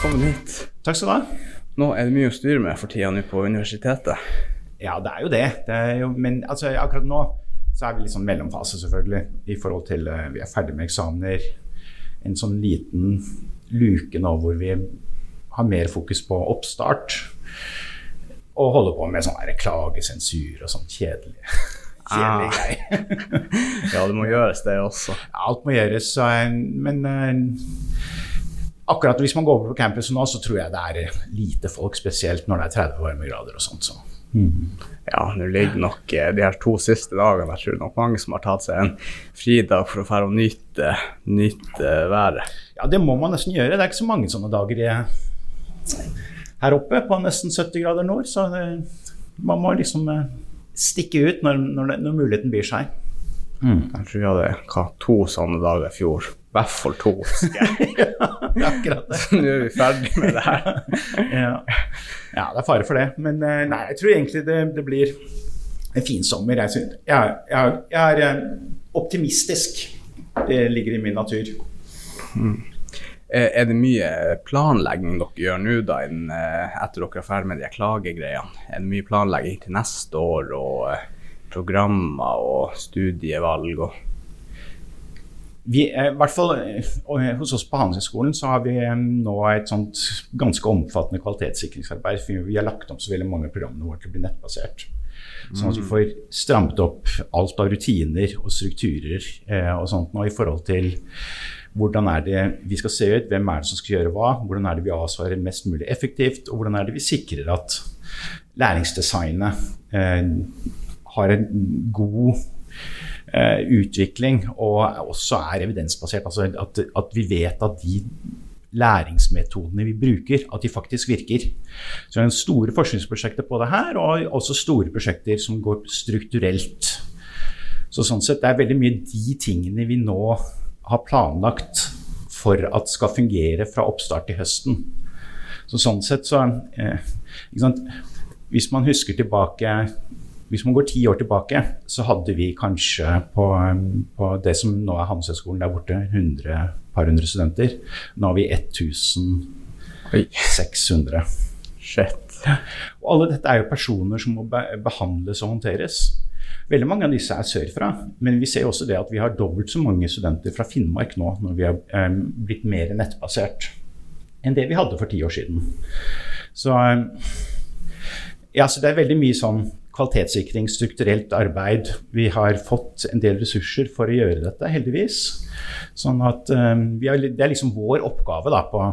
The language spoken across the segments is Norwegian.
Velkommen hit. Takk skal du ha. Nå er det mye å styre med for tida nå på universitetet. Ja, det er jo det. det er jo, men altså, akkurat nå så er vi litt sånn mellomfase, selvfølgelig. I forhold til uh, Vi er ferdig med eksamener. En sånn liten luke nå hvor vi har mer fokus på oppstart. Og holder på med sånn klagesensur og sånn kjedelig. kjedelig Ah. Ja, det må gjøres, det også. Alt må gjøres, så, men eh, akkurat hvis man går på campus nå, så tror jeg det er lite folk, spesielt når det er 30 varmegrader og sånt. Så. Ja, nå ligger nok eh, de her to siste dagene Jeg tror nok mange som har tatt seg en fridag for å dra og nyte, nyte været. Ja, det må man nesten gjøre. Det er ikke så mange sånne dager her oppe på nesten 70 grader nord. Så det, man må liksom eh, stikke ut når, når, når muligheten byr seg. Jeg tror vi hadde hva, to sånne dager i fjor. I hvert fall to. Det er akkurat det. Nå er vi ferdig med det her. Ja. ja, det er fare for det. Men eh, nei, jeg tror egentlig det, det blir en fin sommer. Jeg, jeg, jeg, jeg er eh, optimistisk. Det ligger i min natur. Mm. Er det mye planlegging dere gjør nå, da, etter dere er ferdig med de klagegreiene? Er det mye planlegging til neste år, og programmer og studievalg og Vi, eh, i hvert fall eh, Hos oss på Handelshøyskolen så har vi eh, nå et sånt ganske omfattende kvalitetssikringsarbeid. for Vi har lagt om så veldig mange av programmene våre til å bli nettbasert. Sånn at vi får strammet opp alt av rutiner og strukturer eh, og sånt nå i forhold til hvordan er det vi skal se ut, hvem er det som skal gjøre hva, hvordan er det vi avsvarer mest mulig effektivt, og hvordan er det vi sikrer at læringsdesignet eh, har en god utvikling og også er evidensbasert. Altså at, at vi vet at de læringsmetodene vi bruker, at de faktisk virker. Så det er store forskningsprosjekter på det her, og også store prosjekter som går strukturelt. Så sånn sett det er veldig mye de tingene vi nå har planlagt for at skal fungere fra oppstart til høsten. Så sånn sett så eh? Hvis man husker tilbake hvis man går ti år tilbake, så hadde vi kanskje på, på det som nå er Handelshøyskolen der borte, 100, par hundre studenter. Nå har vi 1600. shit? Og alle dette er jo personer som må behandles og håndteres. Veldig mange av disse er sørfra, men vi ser også det at vi har dobbelt så mange studenter fra Finnmark nå når vi har eh, blitt mer nettbasert enn det vi hadde for ti år siden. Så, eh, ja, så det er veldig mye sånn kvalitetssikring, strukturelt arbeid. Vi har fått en del ressurser for å gjøre dette, heldigvis. Sånn at um, har, Det er liksom vår oppgave da, på,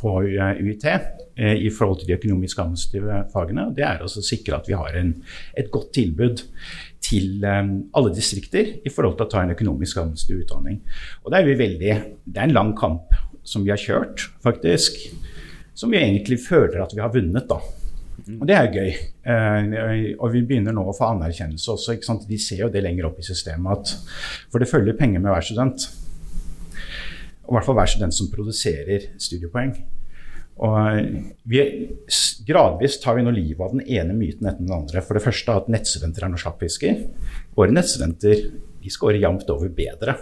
på UiT eh, i forhold til de økonomisk administrative fagene. Det er å sikre at vi har en, et godt tilbud til alle distrikter i forhold til å ta en økonomisk administrativ utdanning. Og det er, veldig, det er en lang kamp som vi har kjørt, faktisk. Som vi egentlig føler at vi har vunnet. da. Og det er gøy. Eh, og vi begynner nå å få anerkjennelse også. ikke sant? De ser jo det lenger opp i systemet at For det følger penger med hver student. Og i hvert fall hver student som produserer studiepoeng. Og vi, gradvis tar vi nå livet av den ene myten etter den andre. For det første at nettstudenter er noe slappfisker. Våre nettstudenter de scorer jevnt over bedre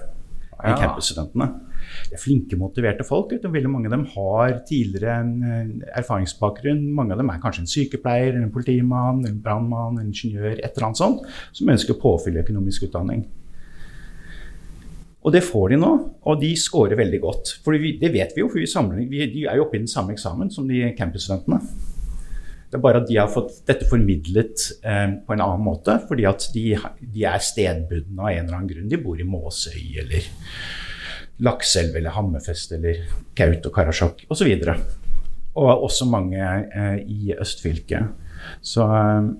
enn Ja. campusstudentene. Det er flinke, motiverte folk. Vet du. Veldig mange av dem har tidligere eh, erfaringsbakgrunn. Mange av dem er kanskje en sykepleier, en politimann, en brannmann, en ingeniør, et eller annet sånt, som ønsker å påfylle økonomisk utdanning. Og det får de nå, og de scorer veldig godt. For det vet vi jo, for vi samler, vi, de er jo oppe i den samme eksamen som de campusstudentene. Det er bare at de har fått dette formidlet eh, på en annen måte, fordi at de, de er stedbundne av en eller annen grunn. De bor i Måsøy eller Lakselv eller Hammerfest eller Gaut og Karasjok osv. Og, og også mange eh, i østfylket. Så eh,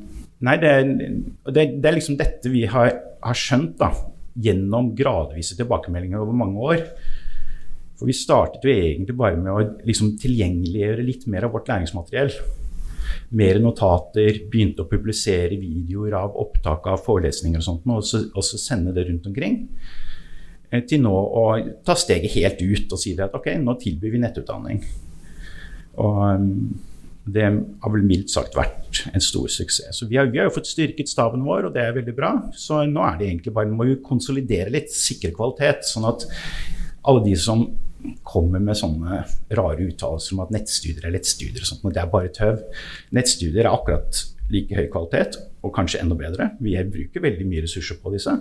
Nei, det, er- det, det er liksom dette vi har, har skjønt da, gjennom gradvise tilbakemeldinger over mange år. For vi startet jo egentlig bare med å liksom tilgjengeliggjøre litt mer av vårt læringsmateriell. Mer notater, begynte å publisere videoer av opptak av forelesninger og sånt, og så, og så sende det rundt omkring. Eh, Til nå å ta steget helt ut og si at ok, nå tilbyr vi nettutdanning. Og um, det har vel mildt sagt vært en stor suksess. Så vi har, vi har jo fått styrket staben vår, og det er veldig bra. Så nå er det egentlig bare, må vi konsolidere litt, sikre kvalitet, sånn at alle de som kommer med sånne rare uttalelser om at nettstudier er lettstudier og sånt, og det er bare tøv. Nettstudier er akkurat like høy kvalitet, og kanskje enda bedre. Vi bruker veldig mye ressurser på disse.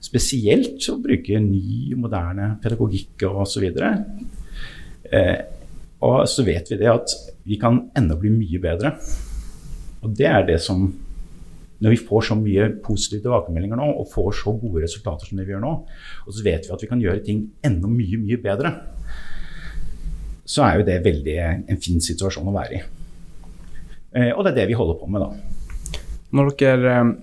Spesielt å bruke ny, moderne pedagogikk og osv. Eh, og så vet vi det at vi kan enda bli mye bedre. Og det er det som Når vi får så mye positive tilbakemeldinger nå, og får så gode resultater som det vi gjør nå, og så vet vi at vi kan gjøre ting enda mye, mye bedre, så er jo det veldig en fin situasjon å være i. Eh, og det er det vi holder på med, da. Når dere eh,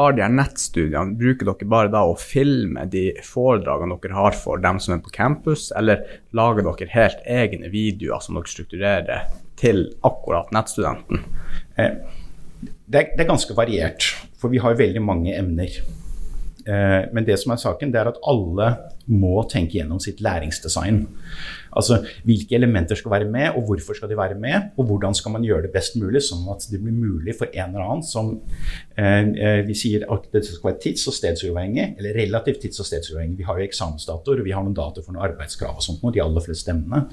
har de her nettstudiene, bruker dere bare da å filme de foredragene dere har for dem som er på campus, eller lager dere helt egne videoer som dere strukturerer til akkurat nettstudenten? Eh, det, det er ganske variert, for vi har veldig mange emner. Eh, men det som er saken, det er at alle må tenke gjennom sitt læringsdesign. Altså hvilke elementer skal være med, og hvorfor skal de være med, og hvordan skal man gjøre det best mulig, sånn at det blir mulig for en eller annen som eh, eh Vi sier at det skal være tids- og stedsuavhengig, eller relativt tids- og stedsuavhengig. Vi har jo eksamensdatoer, vi har noen datoer for noen arbeidskrav og sånt, noe, de aller fleste emnene.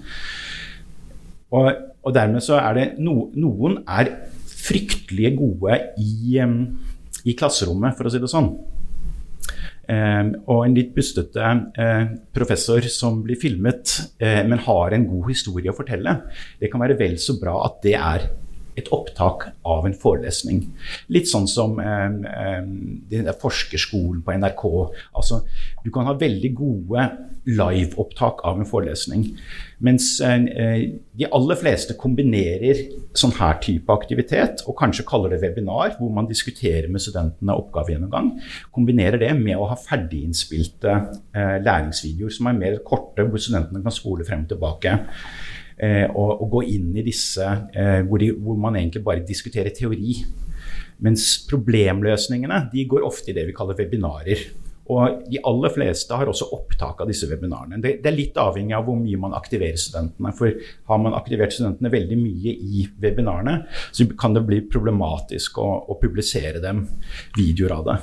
Og, og, dermed så er det no, Noen er fryktelig gode i, i klasserommet, for å si det sånn. Eh, og en litt bustete eh, professor som blir filmet, eh, men har en god historie å fortelle. Det kan være vel så bra at det er et opptak av en forelesning. Litt sånn som eh, forskerskolen på NRK. Altså, du kan ha veldig gode liveopptak av en forelesning. Mens eh, de aller fleste kombinerer sånn her type aktivitet, og kanskje kaller det webinar, hvor man diskuterer med studentene oppgavegjennomgang. Kombinerer det med å ha ferdiginnspilte eh, læringsvideoer som er mer korte, hvor studentene kan spole frem og tilbake eh, og, og, gå inn i disse eh, hvor, de, hvor, man egentlig bare diskuterer teori. Mens problemløsningene de går ofte i det vi kaller webinarer. Og de aller fleste har også opptak av disse webinarene. Det, det, er litt avhengig av hvor mye man aktiverer studentene. For har man aktivert studentene veldig mye i webinarene, så kan det bli problematisk å, å publisere dem videoer av det.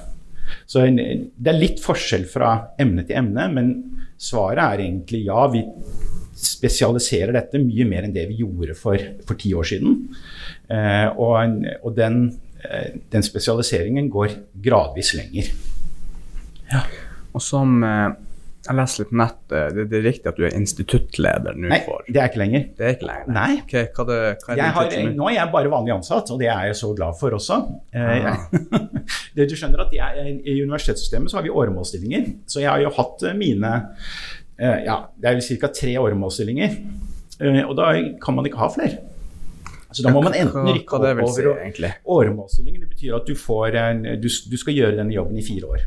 Så det er litt forskjell fra emne til emne, men svaret er egentlig ja. Vi spesialiserer dette mye mer enn det vi gjorde for, for ti år siden. Eh, og, og den, eh, den, spesialiseringen går gradvis lenger. Ja. Og som eh, jeg leste litt på nett, det, det, er riktig at du er instituttleder nå Nei, for det er ikke lenger. Det er ikke lenger? Nei. Okay, hva det, hva er har, nå er jeg bare vanlig ansatt, og det er jeg så glad for også. Eh, det, du skjønner at jeg, I universitetssystemet så har vi åremålsstillinger, så jeg har jo hatt mine Eh, ja, det er ca. tre åremålsstillinger. Eh, og da kan man ikke ha flere. Så da må man enten rykke opp over si, åremålsstillingen. Det betyr at du, en, du, du, skal gjøre denne jobben i fire år.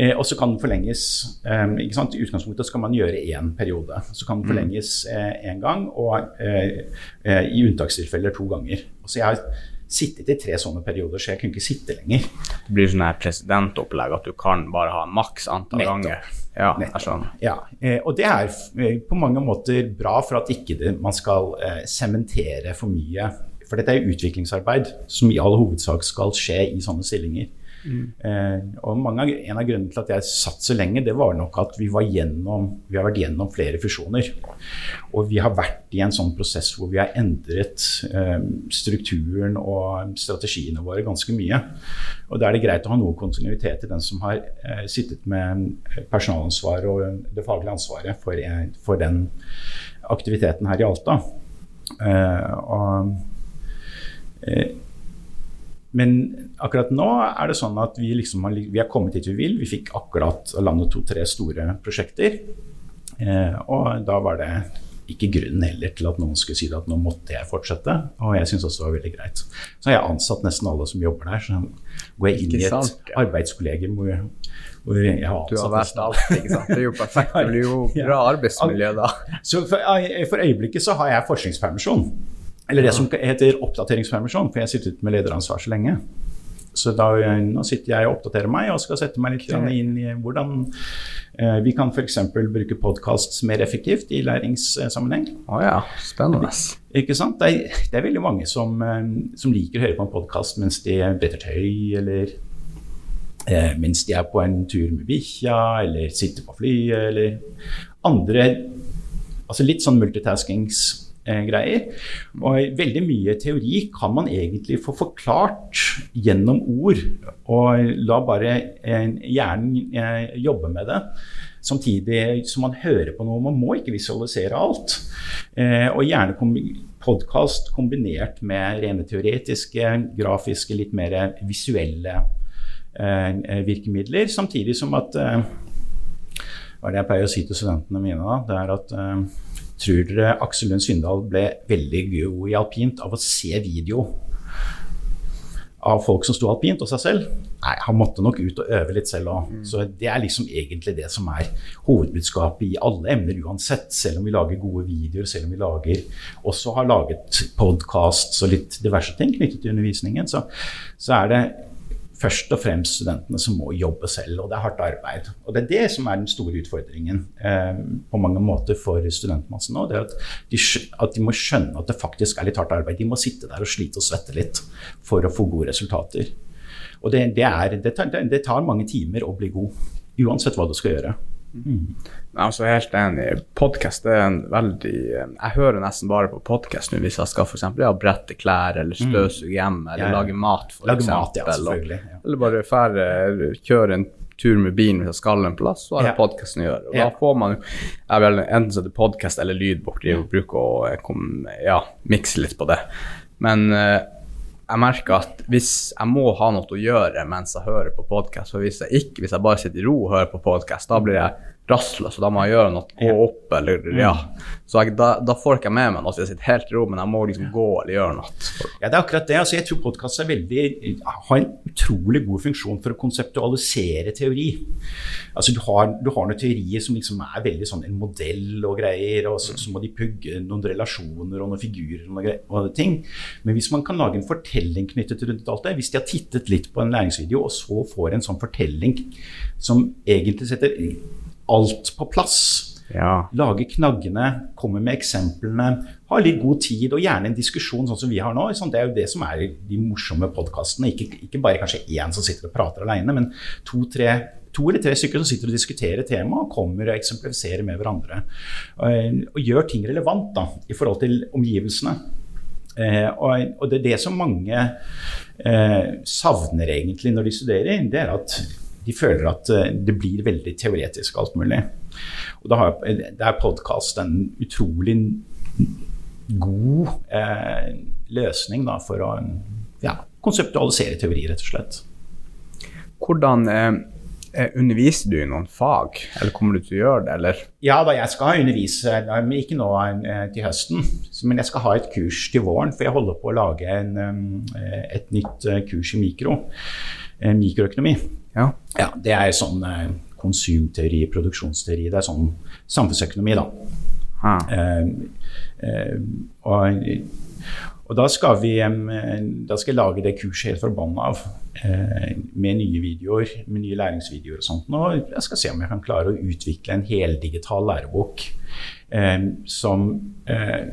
Eh, og så kan den forlenges. Eh, I utgangspunktet skal man gjøre én periode. Så kan den mm. forlenges én eh, gang, og eh, i unntakstilfeller to ganger. Så jeg har sittet i tre sånne perioder, så jeg kunne ikke sitte lenger. Det blir sånn her presidentopplegg at du kan bare ha maks antall Nettopp. ganger. Ja, Nettopp. ja. Eh, og det er eh, på mange måter bra for at ikke det, man skal eh, sementere for mye. For dette er utviklingsarbeid som i all hovedsak skal skje i sånne stillinger. Mm. Eh, og mange, En av grunnene til at jeg satt så lenge, det var nok at vi, var gjennom, vi har vært gjennom flere fusjoner. Og vi har vært i en sånn prosess hvor vi har endret eh, strukturen og strategiene våre ganske mye. Og Da er det greit å ha noe kontinuitet i den som har eh, sittet med personalansvaret og det faglige ansvaret for, for den aktiviteten her i Alta. Og men akkurat nå er det sånn at vi, liksom har, vi har kommet dit vi vil. Vi fikk akkurat landet to-tre store prosjekter. Eh, og da var det ikke grunnen heller til at noen skulle si at nå måtte jeg fortsette. Og jeg syns også det var veldig greit. Så har jeg ansatt nesten alle som jobber der. Så går jeg inn i et arbeidskollegium hvor, hvor jeg har ansatt Du har vært alt, ikke sant. Det er jo perfekt. Det blir jo bra arbeidsmiljø da. Så for, for øyeblikket så har jeg forskningspermisjon. Eller det som heter oppdateringspermisjon, for jeg har sittet med lederansvar så lenge. Så da, nå sitter jeg og oppdaterer meg og skal sette meg litt inn i hvordan eh, vi kan f.eks. bruke podkast mer effektivt i læringssammenheng. Å oh ja, spennende. Ikke sant? Det er, det er veldig mange som, eh, som, liker å høre på en podkast mens de bretter tøy, eller eh, mens de er på en tur med bikkja, eller sitter på flyet, eller andre Altså litt sånn multitaskings-greier. Og veldig mye teori kan man egentlig få forklart gjennom ord. Og la bare hjernen jobbe med det. Samtidig som man hører på noe. Man må ikke visualisere alt. Og gjerne podkast kombinert med rene teoretiske, grafiske, litt mer visuelle virkemidler. Samtidig som at hva er det jeg pleier å si til studentene mine da? Det er at tror dere Aksel Lund Svindal ble veldig god i alpint av å se video av folk som sto alpint, og seg selv? Nei, han måtte nok ut og øve litt selv òg. Mm. Så det er liksom egentlig det som er hovedbudskapet i alle emner uansett. Selv om vi lager gode videoer, selv om vi lager, også har laget podkast og litt diverse ting knyttet til undervisningen, så, så er det først og fremst studentene som må jobbe selv, og det er hardt arbeid. Og Det er det som er den store utfordringen eh, på mange måter for studentmassen nå. det er at de, at de, må skjønne at det faktisk er litt hardt arbeid. De må sitte der og slite og svette litt for å få gode resultater. Og det, det, er, det tar, det tar mange timer å bli god, uansett hva du skal gjøre. Mm. Jeg er også helt enig. Podkast er en veldig Jeg hører nesten bare på podkast hvis jeg skal eksempel, ja, brette klær eller mm. støvsuge hjemme eller ja, ja. lage mat, for lage eksempel. Mat, ja, selvfølgelig. Ja. Eller bare færre, kjøre en tur med bilen hvis jeg skal en plass, så har jeg ja. podkasten å gjøre. Og da får man jeg vil enten så det podkast eller lydbok. De bruker å eh, ja, mikse litt på det. Men uh, jeg merker at hvis jeg må ha noe å gjøre mens jeg hører på podkast, for hvis jeg ikke, hvis jeg bare sitter i ro og hører på podkast, da blir jeg rastløs, og da må jeg gjøre noe, gå opp eller ja. Så jeg, da, da, får jeg ikke med meg noe, så jeg sitter helt i ro, men jeg må liksom gå eller gjøre noe. Ja, det er akkurat det. Altså, jeg tror podkast har en utrolig god funksjon for å konseptualisere teori. Altså, du har, du har noen teorier som liksom er veldig sånn en modell og greier, og så, så må de pugge noen relasjoner og noen figurer og noen og ting. Men hvis man kan lage en fortelling knyttet rundt alt det, hvis de har tittet litt på en læringsvideo, og så får en sånn fortelling som egentlig setter alt på plass. Ja. Lage knaggene, komme med eksemplene, ha litt god tid og gjerne en diskusjon sånn som vi har nå. Det er jo det som er de morsomme podkastene. Ikke, ikke, bare kanskje én som sitter og prater alene, men to, tre, to eller tre stykker som sitter og diskuterer temaet og kommer og eksemplifiserer med hverandre. Og, og gjør ting relevant da, i forhold til omgivelsene. Eh, og, og, det er det som mange eh, savner egentlig når de studerer. det er at de føler at eh, det blir veldig teoretisk alt mulig. Og da har, er podkast en utrolig god eh, løsning da, for å ja, konseptualisere teori, rett og slett. Hvordan eh, eh, underviser du i noen fag, eller kommer du til å gjøre det? Eller? Ja, da jeg skal undervise, men ikke nå eh, til høsten, men jeg skal ha et kurs til våren. For jeg holder på å lage en, et nytt kurs i mikro, mikroøkonomi. Ja. ja det er sånn eh, konsumteori, produksjonsteori. Det er sånn samfunnsøkonomi, da. Eh, eh, og, og, da skal vi da skal jeg lage det kurset helt forbanna av. Eh, med nye videoer, med nye læringsvideoer og sånt. Og jeg skal se om jeg kan klare å utvikle en heldigital lærebok som eh,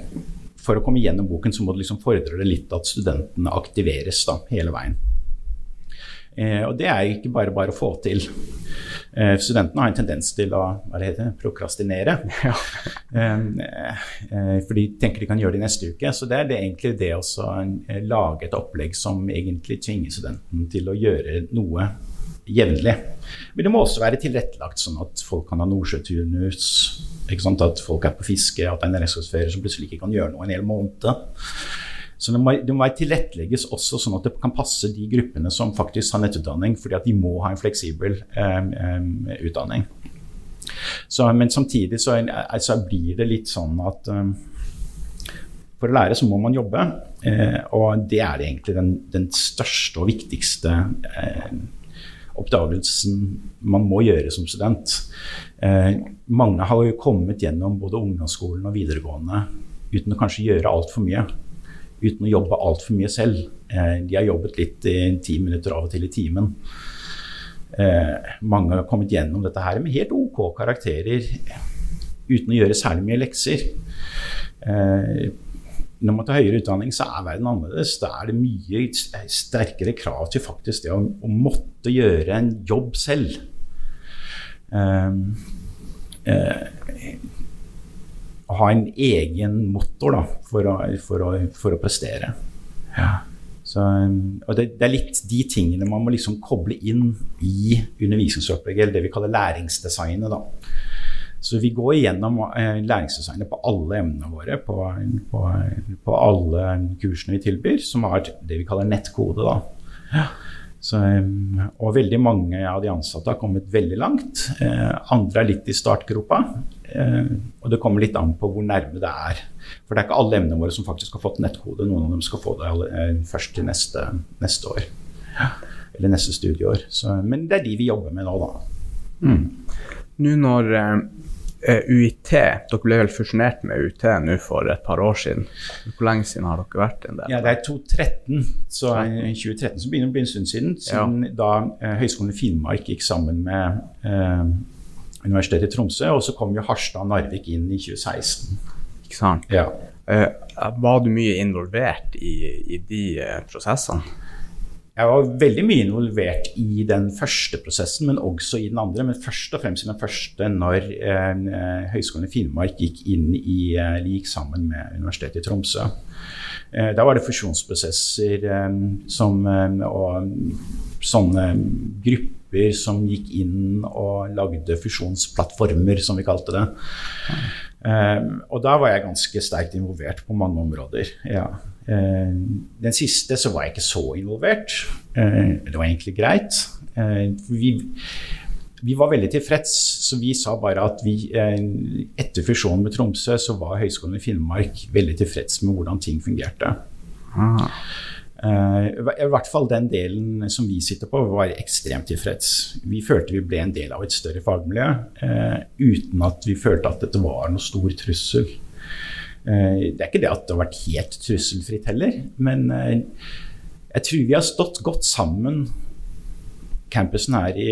For å komme gjennom boken så må det liksom fordre det litt at studentene aktiveres da, hele veien. Eh, og det er ikke bare bare å få til. Eh, studentene har en tendens til å hva det heter, prokrastinere. Ja. Eh, for de tenker de kan gjøre det neste uke. Så det er det egentlig det å lage et opplegg som egentlig tvinger studenten til å gjøre noe jevnlig. Men det må også være tilrettelagt sånn at folk kan ha nordsjøturnus. At folk er på fiske, at det er en regnskapsfører som plutselig ikke kan gjøre noe en hel måned. Så det må, det må tilrettelegges også sånn at det kan passe de gruppene som faktisk har nettutdanning, fordi at de må ha en fleksibel um, um, utdanning. Så, men samtidig så, altså, blir det litt sånn at um, for å lære så må man jobbe, eh, og det er egentlig den, den største og viktigste eh, oppdagelsen man må gjøre som student. Eh, mange har jo kommet gjennom både ungdomsskolen og videregående uten å kanskje gjøre altfor mye uten å jobbe altfor mye selv. Eh, de har jobbet litt i ti minutter av og til i timen. Eh, mange har kommet gjennom dette her med helt OK karakterer uten å gjøre særlig mye lekser. Eh, når man tar høyere utdanning, så er verden annerledes. Da er det mye sterkere krav til faktisk det å, å måtte gjøre en jobb selv. Uh, uh, ha en egen motor da, for, å, for, å, for å prestere. Ja. Så, og det, det, er litt de tingene man må liksom koble inn i undervisningsopplegget, eller det vi kaller læringsdesignet. da. Så vi går igjennom eh, læringsdesignet på alle emnene våre, på, på, på, alle kursene vi tilbyr, som har det vi kaller nettkode. da. Ja. Så, og veldig mange av de ansatte har kommet veldig langt. Eh, andre er litt i startgropa. Eh, og det kommer litt an på hvor nærme det er. For det er ikke alle emnene våre som faktisk har fått nettkode. Noen av dem skal få det eh, først til neste, neste år. Eller neste studieår. Så, men det er de vi jobber med nå, da. Mm. Nå når Eh, UiT, dere ble vel fusjonert med UiT nå for et par år siden. Hvor lenge siden har dere vært en del? Ja, Det er 2013, så i 2013 som begynner å bli en stund siden. Siden ja. da eh, Høgskolen i Finnmark gikk sammen med eh, Universitetet i Tromsø, og så kom jo Harstad og Narvik inn i 2016. Ikke sant. Ja. Eh, var du mye involvert i, i de eh, prosessene? Jeg var veldig mye involvert i den første prosessen, men også i den andre. Men først og fremst i den første, når eh, Høgskolen i Finnmark gikk, inn i, eh, gikk sammen med Universitetet i Tromsø. Eh, da var det fusjonsprosesser eh, som, eh, og sånne grupper som gikk inn og lagde fusjonsplattformer, som vi kalte det. Eh, og da var jeg ganske sterkt involvert på mange områder. ja. Eh, den siste så var jeg ikke så involvert. Eh, det var egentlig greit. Eh, vi, vi var veldig tilfreds, så vi sa bare at vi etter fusjonen med Tromsø så var Høgskolen i Finnmark veldig tilfreds med hvordan ting fungerte. Ah. I hvert fall den delen som vi sitter på, var ekstremt tilfreds. Vi følte vi ble en del av et større fagmiljø uten at vi følte at dette var noe stor trussel. Eh, det er ikke det at det har vært helt trusselfritt heller, men eh, jeg tror vi har stått godt sammen campusen her i,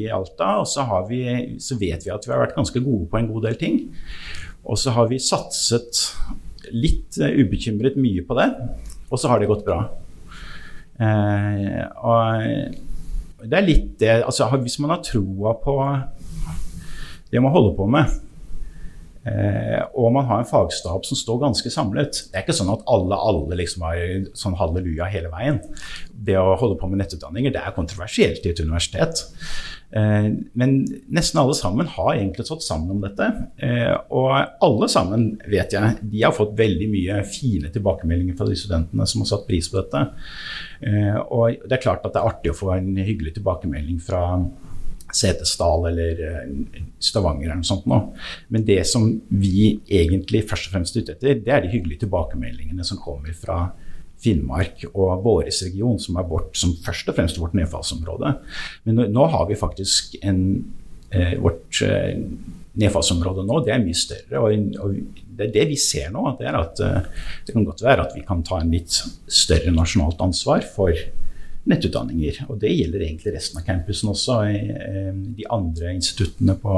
i Alta, og så, vi, så, vet vi at vi har vært ganske gode på en god del ting. Og så har vi satset litt uh, ubekymret mye på det, og så har det gått bra. Eh, og det er litt det altså, Hvis man har troa på det man holder på med, Eh, og man har en fagstab som står ganske samlet. Det er ikke sånn at alle, alle liksom har sånn halleluja hele veien. Det å holde på med nettutdanninger det er kontroversielt i et universitet. Eh, men nesten alle sammen har egentlig stått sammen om dette. Eh, og alle sammen, vet jeg, de har fått veldig mye fine tilbakemeldinger fra de studentene som har satt pris på dette. Eh, og det er klart at det er artig å få en hyggelig tilbakemelding fra Setesdal eller eh, Stavanger eller noe sånt nå. Men det som vi egentlig først og fremst er ute etter, det er de hyggelige tilbakemeldingene som kommer fra Finnmark og vår region, som er vårt, som først og fremst vårt nedfallsområde. Men nå, nå har vi faktisk en, eh, vårt eh, nedfallsområde nå, det er mye større. Og, det det vi ser nå. Det er at eh, det kan godt være at vi kan ta en litt større nasjonalt ansvar for nettutdanninger. Og det gjelder egentlig resten av campusen også. Eh, de andre instituttene på,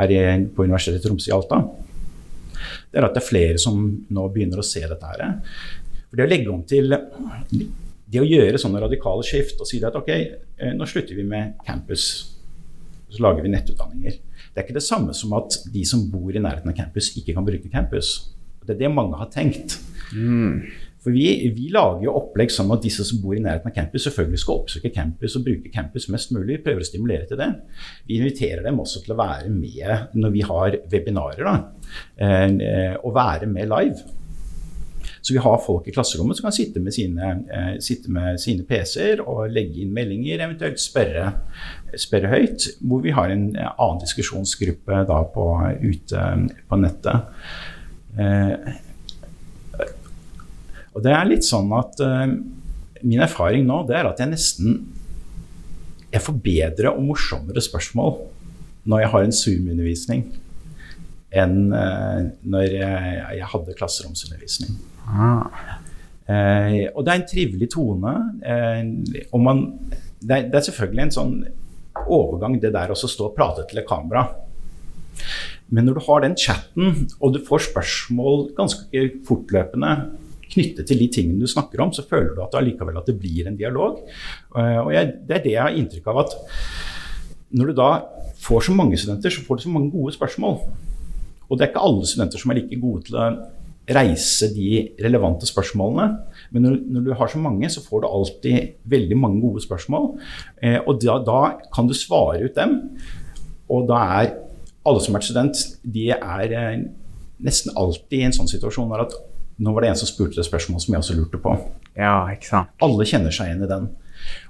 her på Universitetet i Tromsø i Alta. Det er at det er flere som nå begynner å se dette her. For det å legge om til det å gjøre sånne radikale skift og si at ok, eh, nå slutter vi med campus, så lager vi nettutdanninger. Det er ikke det samme som at de som bor i nærheten av campus, ikke kan bruke campus. Det er det mange har tenkt. Mm. For vi, vi, lager jo opplegg sånn at disse som bor i nærheten av campus, selvfølgelig skal oppsøke campus og bruke campus mest mulig. Prøver å stimulere til det. Vi inviterer dem også til å være med når vi har webinarer, da, eh, og være med live. Så vi har folk i klasserommet som kan sitte med sine, eh, sine PC-er og legge inn meldinger, eventuelt spørre, spørre, høyt. Hvor vi har en annen diskusjonsgruppe da på, ute på nettet. Eh, og det er litt sånn at uh, min erfaring nå det er at jeg nesten jeg får bedre og morsommere spørsmål når jeg har en Zoom-undervisning, enn uh, når jeg, jeg, hadde klasseromsundervisning. Ah. Uh, og det er en trivelig tone. og man, det er, det, er, selvfølgelig en sånn overgang, det der å stå og prate til et kamera. Men når du har den chatten, og du får spørsmål ganske fortløpende knyttet til de tingene du snakker om, så føler du at det allikevel at det blir en dialog. Eh, og jeg, det er det jeg har inntrykk av at når du da får så mange studenter, så får du så mange gode spørsmål. Og det er ikke alle studenter som er like gode til å reise de relevante spørsmålene. Men når, når, du har så mange, så får du alltid veldig mange gode spørsmål. Eh, og da, da, kan du svare ut dem. Og da er alle som er student, de er eh, nesten alltid i en sånn situasjon at nå var det en som spurte det spørsmålet som jeg også lurte på. Ja, ikke sant. Alle kjenner seg igjen i den.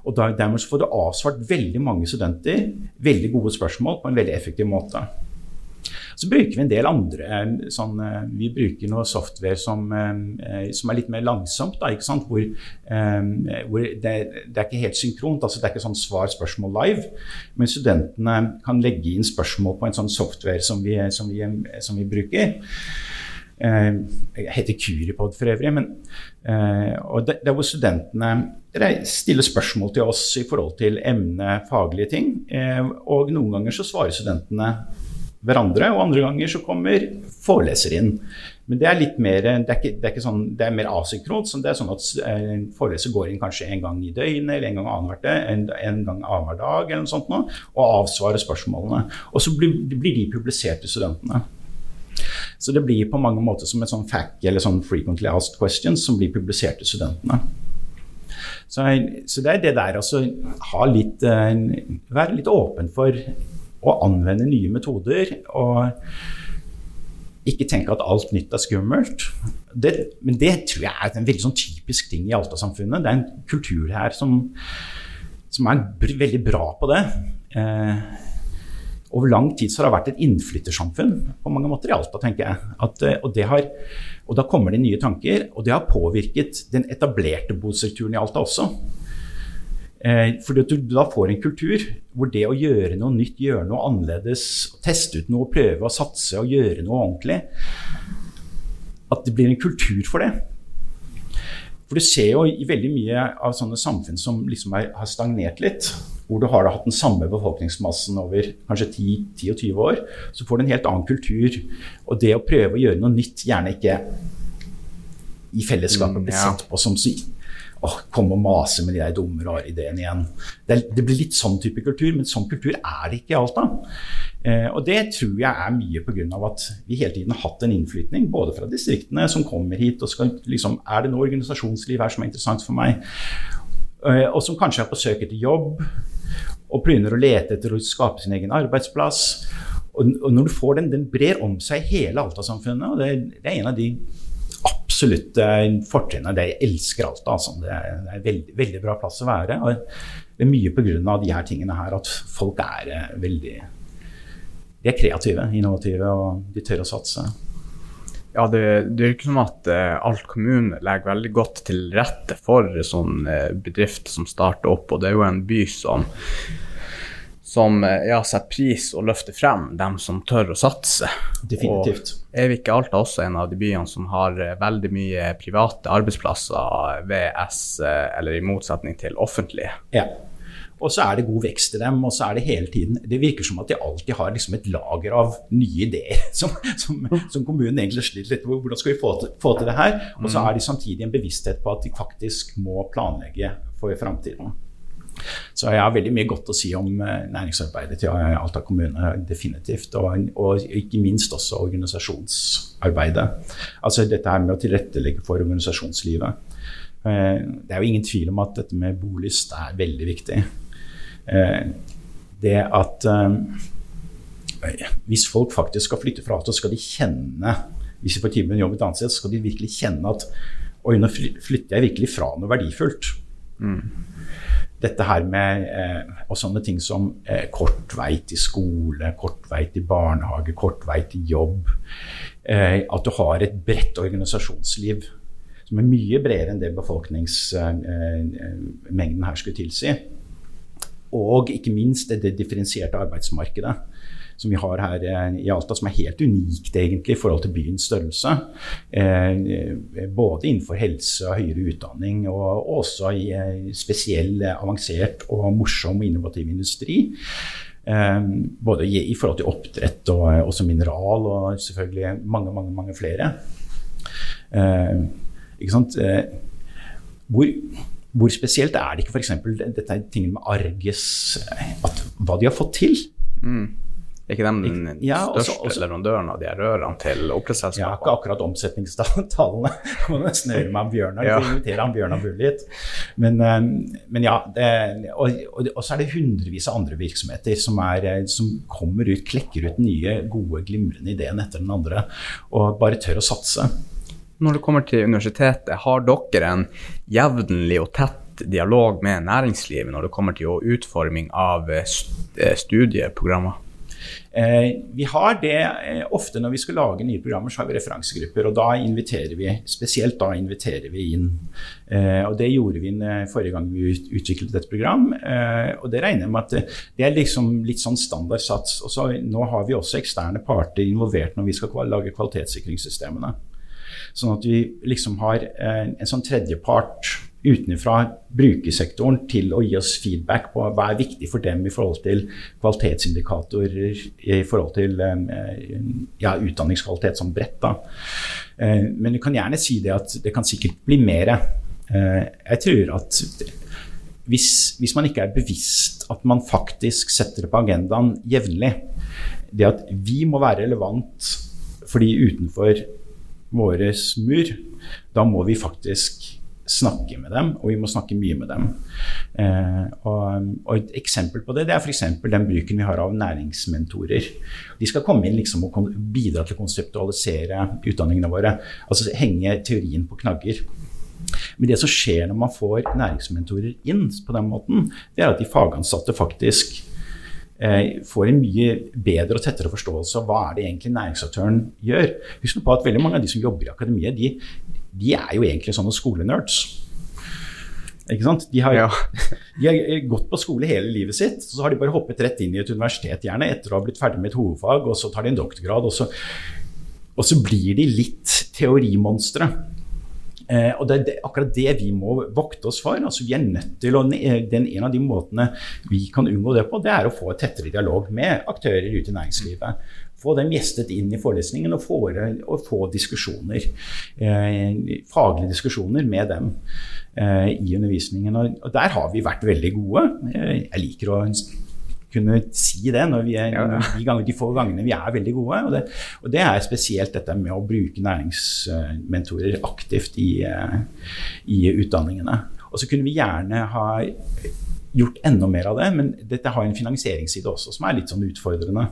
Og dermed får du avsvart veldig mange studenter veldig gode spørsmål på en veldig effektiv måte. Så bruker vi en del andre eh, sånn, eh, Vi bruker noe software som, eh, som er litt mer langsomt. Da, hvor, hvor det, det, er ikke helt synkront. altså Det er ikke sånn svar-spørsmål live. Men studentene kan legge inn spørsmål på en sånn software som vi, som vi, som vi bruker. Jeg heter Curipod for øvrig. Men, og det, det hvor studentene stiller spørsmål til oss i forhold til emne, faglige ting. Og noen ganger så svarer studentene hverandre, og andre ganger så kommer foreleser inn. Men det er litt mer, det er, ikke, det er, ikke sånn, det er mer asynkront. Sånn det er sånn at eh, foreleser går inn kanskje en gang i døgnet eller en gang annenhver en, en dag eller noe sånt noe, og avsvarer spørsmålene. Og så blir, blir, de publisert til studentene. Så det blir på mange måter som et sånn fact eller sånn frequently asked questions som blir publisert til studentene. Så, så det er det der altså ha litt, eh, Være litt åpen for å anvende nye metoder. og ikke tenke at alt nytt er skummelt. Det, men det tror jeg er en veldig sånn typisk ting i Alta-samfunnet. Det er en kultur her som, som er veldig bra på det. Eh, over lang tid så har det vært et innflyttersamfunn på mange måter i Alta, tenker jeg. At, eh, og, har, og, da kommer det nye tanker, og det har påvirket den etablerte bostrukturen i Alta også. Eh, fordi at du da får en kultur hvor det å gjøre noe nytt, gjøre noe annerledes, teste ut noe, prøve å satse og gjøre noe ordentlig At det blir en kultur for det. For du ser jo i veldig mye av sånne samfunn som liksom er, har stagnert litt, hvor du har hatt den samme befolkningsmassen over kanskje 10-20 år, så får du en helt annen kultur. Og det å prøve å gjøre noe nytt, gjerne ikke i fellesskapet, blir bli sett på som åh, komme og mase med de der dumme, rare ideene igjen. Det, det, blir litt sånn type kultur, men sånn kultur er det ikke i Alta. Eh, og det tror jeg er mye pga. at vi hele tiden har hatt en innflytning, både fra distriktene som kommer hit og skal liksom Er det noe organisasjonsliv her som er interessant for meg? Eh, og som kanskje er på søk etter jobb og begynner å lete etter å skape sin egen arbeidsplass. Og, og når du får den, den brer om seg hele Alta-samfunnet, og det, det er en av de absolutt fortrinnet. Det jeg elsker Alta. Altså. Det er en veldig, veldig, bra plass å være. Og det er mye pga. de her tingene her at folk er eh, veldig De er kreative, innovative, og de tør å satse. Ja, det, det ikke som at uh, Alt kommune legger veldig godt til rette for sånn uh, bedrift som starter opp. Og det er jo en by som som eh, ja, setter pris og løfter frem dem som tør å satse. Definitivt. Og er vi ikke Alta også en av de byene som har eh, veldig mye private arbeidsplasser VS, eh, eller i motsetning til offentlige? Ja. Og så er det god vekst i dem. og så er Det hele tiden, det virker som at de alltid har liksom et lager av nye ideer som, som, som kommunen egentlig sliter litt med. Hvordan skal vi få til, få til det her? Og så er de samtidig en bevissthet på at de faktisk må planlegge for framtiden. Så jeg har veldig mye godt å si om eh, næringsarbeidet til Alta kommune, definitivt. Og, og, ikke minst også organisasjonsarbeidet. Altså dette her med å tilrettelegge for organisasjonslivet. Eh, det er jo ingen tvil om at dette med bolyst er veldig viktig. Eh, det at hvis folk faktisk skal flytte fra Så skal de kjenne Hvis de får tilbud om jobb et annet sted, skal de virkelig kjenne at Oi, nå flytter jeg virkelig fra noe verdifullt. Mm dette her med eh, og sånne ting som eh, kort vei til skole, kort vei til barnehage, kort vei til jobb. Eh, at du har et bredt organisasjonsliv som er mye bredere enn det befolkningsmengden eh, her skulle tilsi. Og ikke minst det differensierte arbeidsmarkedet som vi har her eh, i Alta, som er helt unikt egentlig i forhold til byens størrelse. Eh, både innenfor helse og høyere utdanning, og også i eh, spesiell, avansert og morsom og innovativ industri. Både i forhold til oppdrett og også mineral, og selvfølgelig mange, mange, mange flere. Ikke sant? Hvor, hvor spesielt er det ikke f.eks. dette er tingene med Arges at, Hva de har fått til? Mm. Er ikke de den Ja, også- største også- leverandøren av de rørene til Jeg har ikke akkurat omsetningstallene. Jeg må nesten høre om Bjørnar. Ja. Invitere han Bjørnar Bull hit. Men, eh, men ja, det, og, og, så er det hundrevis av andre virksomheter som, er, eh, som kommer ut, klekker ut nye, gode, glimrende ideen etter den andre, og bare tør å satse. Når det kommer til universitetet, har dere en jevnlig og tett dialog med næringslivet når det kommer til utforming av eh, eh, studieprogrammer? Eh, vi har det eh, ofte når vi skal lage nye programmer, så har vi referansegrupper. Og da inviterer vi, spesielt da inviterer vi inn. Eh, og det gjorde vi forrige gang vi ut, utviklet et program. Eh, og det regner jeg med at det, er liksom litt sånn standard sats. Og så nå har vi også eksterne parter involvert når vi skal lage kvalitetssikringssystemene. Sånn at vi liksom har en, en sånn tredjepart utenfra brukersektoren til å gi oss feedback på hva er viktig for dem i forhold til kvalitetsindikatorer, i forhold til eh, ja, utdanningskvalitet som bredt. Eh, Men du kan gjerne si det at det kan sikkert bli mer. Eh, Jeg tror at hvis, hvis man ikke er bevisst at man faktisk setter det på agendaen jevnlig, det at vi må være relevant for de utenfor vår mur, da må vi faktisk snakke med dem, og vi må snakke mye med dem. Eh, og, og Et eksempel på det det er f.eks. den bruken vi har av næringsmentorer. De skal komme inn liksom og bidra til å konseptualisere utdanningene våre. Altså henge teorien på knagger. Men det som skjer når man får næringsmentorer inn på den måten, det er at de fagansatte faktisk får en mye bedre og tettere forståelse av hva er det egentlig næringsaktøren gjør. Husk på at veldig mange av de som jobber i akademiet, de, de er jo egentlig sånne skolenerds. Ikke sant? De har, Ja. de har gått på skole hele livet sitt, så har de bare hoppet rett inn i et universitet gjerne etter å ha blitt ferdig med et hovedfag, og så tar de en doktorgrad, og så, og så blir de litt teorimonstre. Eh, og det er det, akkurat det vi må vokte oss for. altså vi er nødt til å, den, En av de måtene vi kan unngå det på, det er å få et tettere dialog med aktører ute i næringslivet. Få dem gjestet inn i forelesningen og få, og få diskusjoner. Eh, faglige diskusjoner med dem eh, i undervisningen. Og, og der har vi vært veldig gode. Eh, jeg liker å kunne si det når vi er, Ja, ja. de, ganger, de få gangene vi er veldig gode. Og det, og det er spesielt dette med å bruke næringsmentorer aktivt i, eh, i utdanningene. Og så kunne vi gjerne ha gjort enda mer av det, men dette har en finansieringsside også som er litt sånn utfordrende.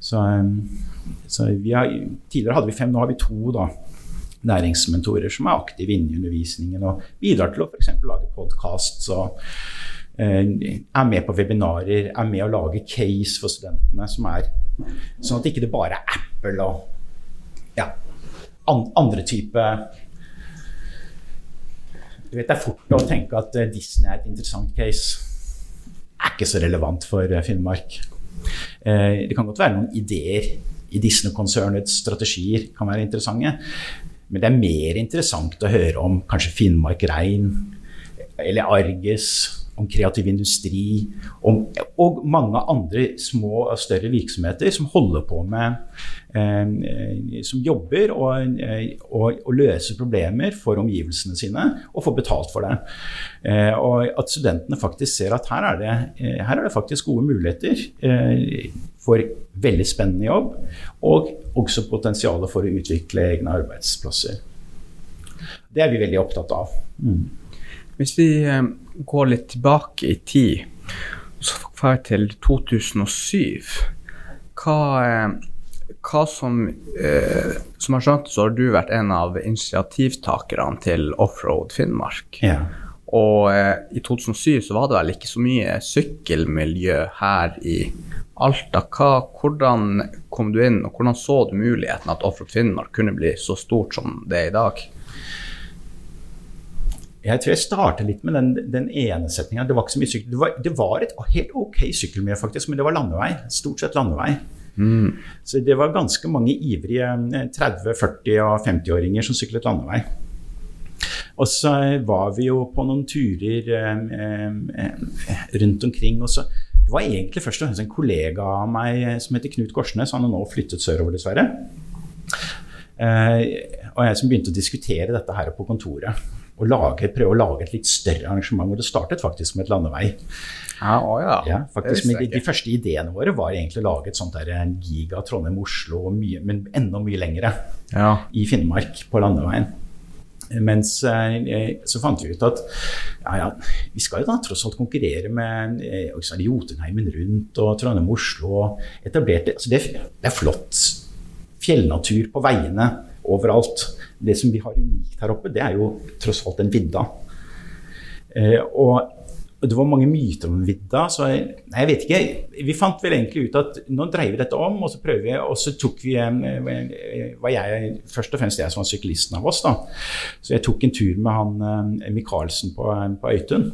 Så, eh, så vi har, tidligere hadde vi fem, nå har vi to da, næringsmentorer som er aktive inne i undervisningen og bidrar til å f.eks. lage podkast. eh, er med på webinarer, er med å lage case for studentene. som er Sånn at ikke det bare er Apple og ja, an, andre type Du vet, Det er fort å tenke at eh, Disney er et interessant case. Er ikke så relevant for eh, Finnmark. Eh, det kan godt være noen ideer i Disney-konsernets strategier kan være interessante. Men det er mer interessant å høre om kanskje Finnmark Rein eller Arges, om kreativ industri om, og mange andre små og større virksomheter som holder på med eh, Som jobber og, eh, og, og løser problemer for omgivelsene sine og får betalt for det. Eh, og at studentene faktisk ser at her er det, eh, her er det faktisk gode muligheter eh, for veldig spennende jobb, og også potensialet for å utvikle egne arbeidsplasser. Det er vi veldig opptatt av. Mm. Hvis vi eh, går litt tilbake i tid, så får vi til 2007, hva, eh, hva som eh, Som jeg skjønte, så har du vært en av initiativtakerne til Offroad Finnmark. Ja. Og eh, i 2007 så var det vel ikke så mye sykkelmiljø her i Alta. Hva, hvordan kom du inn, og hvordan så du muligheten at Offroad Finnmark kunne bli så stort som det er i dag? Jeg tror jeg starter litt med den, den ene setninga. Det var ikke så mye sykkel. Det var, det var et helt ok sykkelmiljø, faktisk, men det var landevei. Stort sett landevei. Så det var ganske mange ivrige eh, 30-, 40- og 50-åringer som syklet landevei. Og så var vi jo på noen turer eh, eh, rundt omkring. og så Det var egentlig først og fremst en kollega av meg som heter Knut Korsnes. Han har nå flyttet sørover, dessverre. Eh, og jeg som begynte å diskutere dette her på kontoret. Å lage, prøve å lage et litt større arrangement. Og det startet faktisk med et landevei. Ja, å ja. Ja, faktisk, de, de første ideene våre var egentlig å lage et sånt der en giga Trondheim-Oslo, men enda mye lengre Ja. i Finnmark på landeveien. Mens eh, så fant vi ut at ja, ja, vi skal jo da tross alt konkurrere med eh, Jotunheimen rundt og Trondheim-Oslo. og etablerte, altså det, det er flott fjellnatur på veiene overalt. Det som vi har unikt her oppe, det er jo tross alt den vidda. Eh, og det var mange myter om vidda, så jeg, nei, jeg vet ikke. Vi fant vel egentlig ut at nå dreier vi dette om, og så prøver vi, og så tok vi eh, var jeg, Først og fremst jeg som var syklisten av oss, da. Så jeg tok en tur med han eh, Michaelsen på, på Øytun.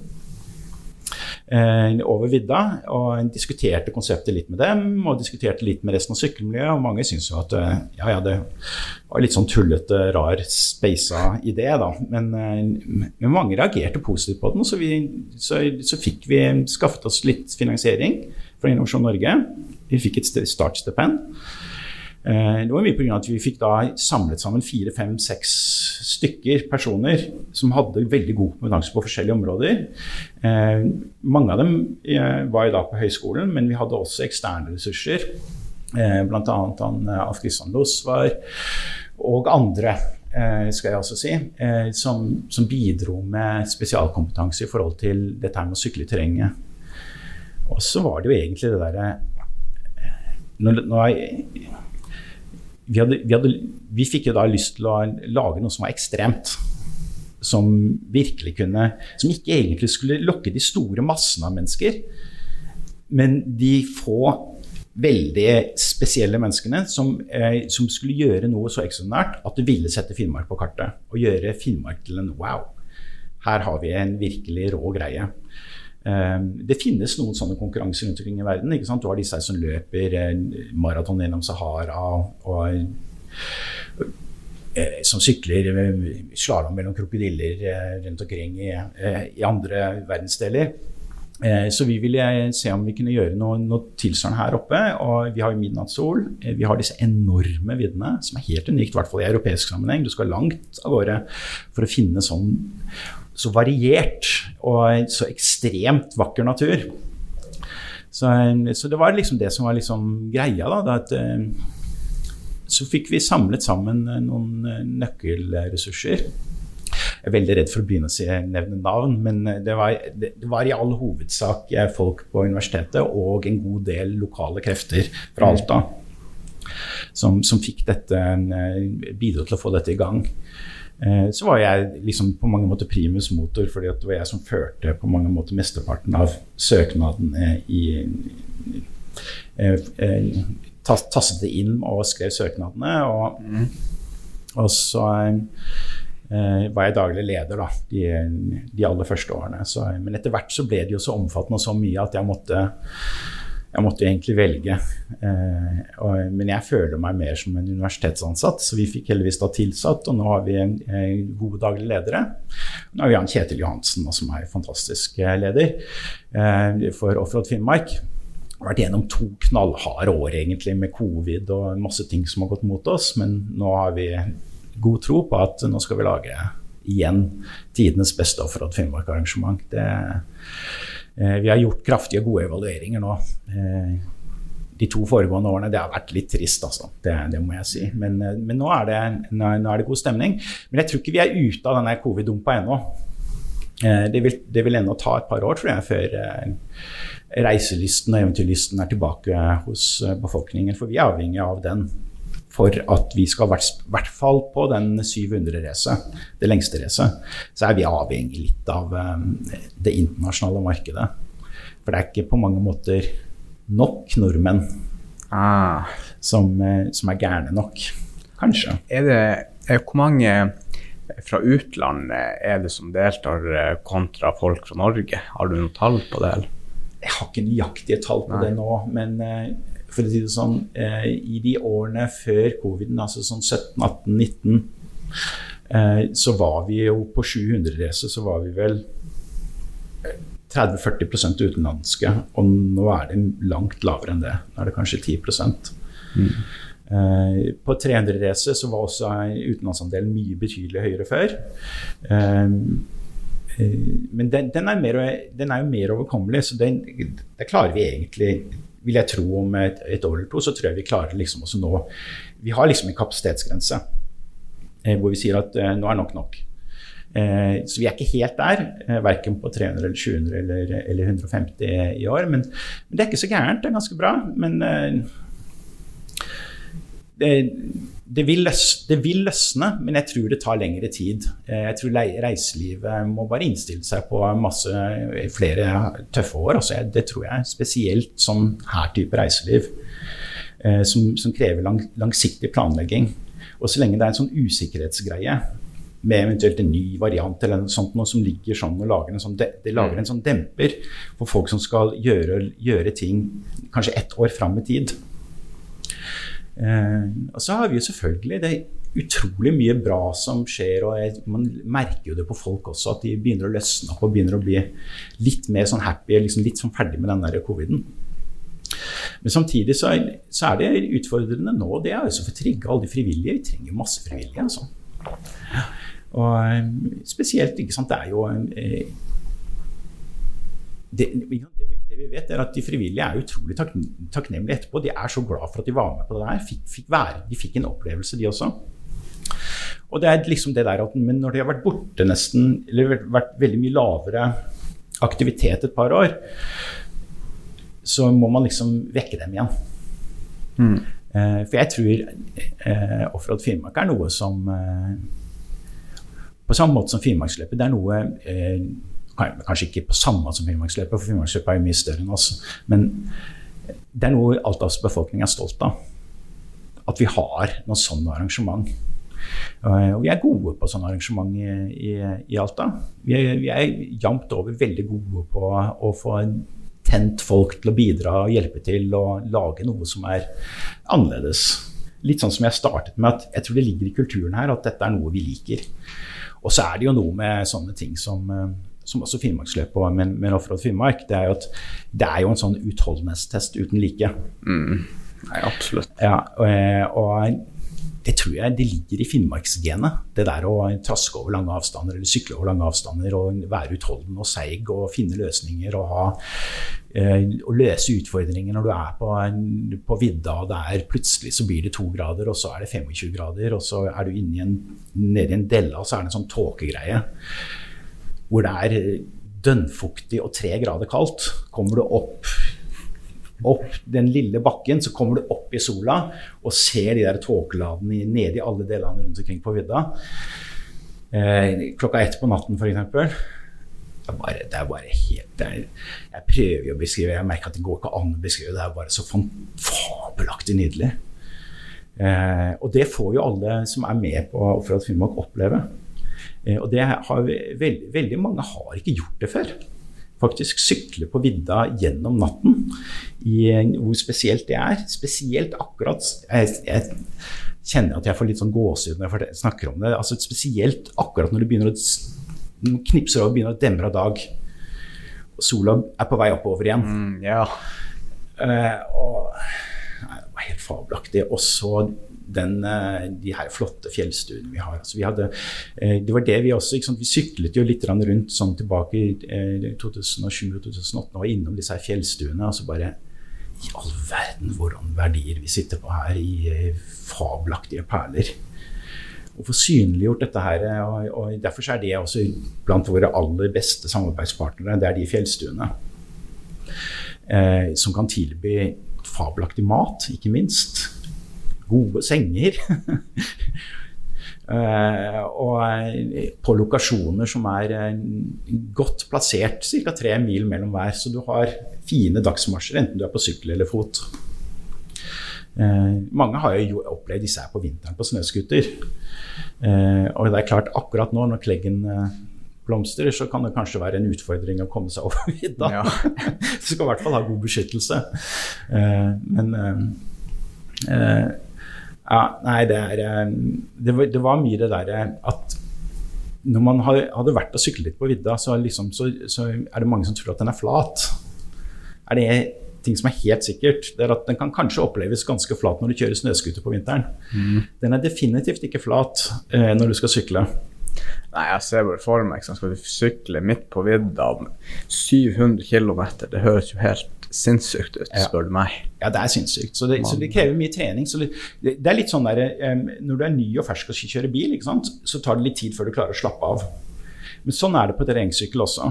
Eh, over vidda, og diskuterte konseptet litt med dem, og diskuterte litt med resten av sykkelmiljøet, og mange syntes jo at eh, ja, ja, det var litt sånn tullete, rar, speisa idé, da. Men, eh, men mange reagerte positivt på den, så, vi, så, så fikk vi skaffet oss litt finansiering fra Innovasjon Norge. Vi fikk et st- startstipend. Eh, Det var mye pga. at vi fikk da samlet sammen fire, fem, seks stykker personer som hadde veldig god kompetanse på forskjellige områder. Eh, mange av dem eh, var jo da på høyskolen, men vi hadde også eksterne ressurser. Eh, Bl.a. Alf Kristian Losvar og andre, skal jeg også si, som, som bidro med spesialkompetanse i forhold til dette med å sykle i terrenget. Og så var det jo egentlig det derre når, når jeg, vi, hadde, vi, hadde, vi fikk jo da lyst til å lage noe som var ekstremt. Som virkelig kunne Som ikke egentlig skulle lokke de store massene av mennesker, men de få veldig spesielle menneskene som, eh, som skulle gjøre noe så ekstraordinært at det ville sette Finnmark på kartet. Og gjøre Finnmark til en wow. Her har vi en virkelig rå greie. Eh, Det finnes noen sånne konkurranser rundt omkring i verden. Ikke sant? Du har disse som løper eh, maraton gjennom Sahara og eh, som sykler eh, slalåm mellom krokodiller rundt omkring i, i andre verdensdeler. Så vi ville se om vi kunne gjøre noe, noe tilsvarende her oppe. Og vi har jo midnattssol. Vi har disse enorme viddene, som er helt unikt, i hvert fall i europeisk sammenheng. Du skal langt av gårde for å finne sånn så variert og så ekstremt vakker natur. Så, så det var liksom det som var liksom greia. da, at, eh, Så fikk vi samlet sammen eh, noen eh, nøkkelressurser. Jeg er veldig redd for å begynne å si, nevne navn, men det var, det, var i all hovedsak folk på universitetet og en god del lokale krefter fra Alta som, som fikk dette, bidro til å få dette i gang. Eh, Så var jeg liksom på mange måter primus motor, fordi det var jeg som førte på mange måter mesteparten av søknadene i eh, eh, tas- Tastet det inn og skrev søknadene. Og, og så eh, var jeg daglig leder da, de, de aller første årene. Så, men etter hvert så ble det jo så omfattende og så mye at jeg måtte jeg måtte egentlig velge. Eh, men jeg føler meg mer som en universitetsansatt, så vi fikk heldigvis da tilsatt, og nå har vi en, en gode daglige ledere. Nå har vi Jan Kjetil Johansen, som er fantastisk eh, leder eh, for Offroad Finnmark. Har vært gjennom to knallharde år egentlig med covid og masse ting som har gått mot oss, men nå har vi god tro på at nå skal vi lage igjen tidenes beste Offroad Finnmark-arrangement. Det Vi har gjort kraftige gode evalueringer nå. Eh, De to foregående årene det har vært litt trist, altså. Det, det må jeg si. Men, eh, men nå, er det, nå er- det god stemning. Men jeg tror ikke vi er ute av denne covid-dumpa ennå. Eh, Det vil, det vil ennå ta et par år, tror jeg, før eh, reiselysten og eventyrlysten er tilbake hos eh, befolkningen. For vi er avhengig av den for at vi skal i hvert- fall på den 700-racet, det lengste racet, så er vi avhengig litt av eh, det internasjonale markedet. For det er ikke på mange måter nok nordmenn Ah. som, eh, som er gærne nok. Kanskje. Er det, er, hvor mange fra utlandet er det som deltar, eh, kontra folk fra Norge? Har du noe tall på det? eller? Jeg har ikke nøyaktige tall på Nei. det nå, men eh, for å si det sånn, eh, i de årene før covid, altså sånn 17, 18, 19, eh, så var vi jo på 700-racet, så var vi vel eh, 30-40% utenlandske, og nå er det langt lavere enn det. Nå er det kanskje 10 Eh, på 300-racet så var også utenlandsandelen mye betydelig høyere før. Eh, eh, men den, den, er mer, den, er jo mer overkommelig, så den, det klarer vi egentlig vil jeg tro om et, et, år eller to, så tror jeg vi klarer liksom også nå Vi har liksom en kapasitetsgrense hvor vi sier at nå er nok nok. Så vi er ikke helt der, verken på 300 eller 700 eller, eller 150 i år. Men, men, det er ikke så gærent, det er ganske bra. Men det, det, vil løsne, det, vil løsne, men jeg tror det tar lengre tid. Eh, jeg tror reiselivet må bare innstille seg på masse flere tøffe år. Altså, det tror jeg spesielt som her type reiseliv, eh, som, som krever lang, langsiktig planlegging. Og så lenge det er en sånn usikkerhetsgreie med eventuelt en ny variant eller noe sånt noe som ligger sånn og lager en sånn, det lager en sånn demper for folk som skal gjøre, gjøre ting kanskje ett år fram i tid. Eh, og så har vi jo selvfølgelig det utrolig mye bra som skjer, og jeg, man merker jo det på folk også, at de begynner å løsne opp og begynner å bli litt mer sånn happy, liksom litt sånn ferdig med den der coviden. Men samtidig så er, så er, det utfordrende nå. Det er altså for å trigge alle de frivillige. Vi trenger masse frivillige. altså. Og eh, spesielt, ikke sant, det er jo eh, det, vi vet, er at de frivillige er utrolig tak takknemlige etterpå. De er så glad for at de var med på det der. Fikk, fikk være, de fikk en opplevelse, de også. Og det er liksom det der at Men når de har vært borte nesten, eller vært veldig mye lavere aktivitet et par år, så må man liksom vekke dem igjen. Mm. Eh, for jeg tror eh, Offroad Finnmark er noe som eh, På samme måte som Finnmarksløpet, det er noe eh, Kanskje ikke på samme som Finnmarksløpet, for Finnmarksløpet er jo mye større enn oss. Men det er noe Altas befolkning er stolt av. At vi har noe sånne arrangement. Og vi er gode på sånne arrangement i, i, i Alta. Vi er, vi er jevnt over veldig gode på å få tent folk til å bidra og hjelpe til å lage noe som er annerledes. Litt sånn som jeg startet med, at jeg tror det ligger i kulturen her at dette er noe vi liker. Og så er det jo noe med sånne ting som som også Finnmarksløpet med, men Offroad Finnmark, det er jo at det er jo en sånn utholdenhetstest uten like. Mm. Nei, absolutt. Ja, og, og, det tror jeg det ligger i finnmarksgenet. Det der å traske over lange avstander eller sykle over lange avstander og være utholden og seig og finne løsninger og ha eh, å løse utfordringer når du er på, på vidda og det er plutselig så blir det to grader, og så er det 25 grader, og så er du inne i en, nede i en delle, og så er det en sånn tåkegreie hvor det er dønnfuktig og tre grader kaldt, kommer du opp, opp den lille bakken, så kommer du opp i sola og ser de der tåkeladene nede i alle delene rundt omkring på vidda. Eh, klokka ett på natten, f.eks. Det, er det er bare helt er, Jeg prøver å beskrive Jeg merker at det går ikke an å beskrive. Det er bare så fabelaktig nydelig. Eh, og det får jo alle som er med på Offroad Finnmark, oppleve. Eh, og det har veldig, veldig mange har ikke gjort det før. Faktisk sykle på vidda gjennom natten. I, hvor spesielt det er. Spesielt akkurat jeg, jeg kjenner at jeg får litt sånn gåsehud når jeg snakker om det. altså Spesielt akkurat når det begynner å knipser og begynner å demre av dag. Og sola er på vei oppover igjen. Mm, ja. uh, og nei, Det var helt fabelaktig. Og så den, eh, de her flotte fjellstuene vi har. Altså, vi hadde, eh, det var det vi også Vi syklet jo litt rundt sånn tilbake i 2007-2008 og innom disse her fjellstuene. og så bare i all verden hvordan verdier vi sitter på her i eh, fabelaktige perler. Å få synliggjort dette her, og, og Derfor er det også blant våre aller beste samarbeidspartnere. Det er de fjellstuene. Eh, som kan tilby fabelaktig mat, ikke minst gode senger. Uh, og eh, på lokasjoner som er uh, godt plassert, ca. tre mil mellom hver. Så du har fine dagsmarsjer, enten du er på sykkel eller fot. Uh, mange har jo opplevd disse her på vinteren på snøscooter. og det er klart, akkurat nå når Kleggen blomstrer, så kan det kanskje være en utfordring å komme seg over vidda. Ja. du skal i hvert fall ha god beskyttelse. men ja, nei, det er eh, Det var, det var mye det derre at når man hadde vært og syklet litt på vidda, så, liksom, så, så, er det mange som tror at den er flat. Er det ting som er helt sikkert, det er at den kan kanskje oppleves ganske flat når du kjører snøscooter på vinteren. Mm. Den er definitivt ikke flat eh, når du skal sykle. Nei, jeg ser bare for meg sånn, skal du sykle midt på vidda 700 km. Det høres jo helt sinnssykt ut, spør du meg. Ja, det er sinnssykt. Så det, så det krever mye trening. Så det, det, er litt sånn der, um, Når du er ny og fersk og skal kjøre bil, så tar det litt tid før du klarer å slappe av. Men sånn er det på terrengsykkel også.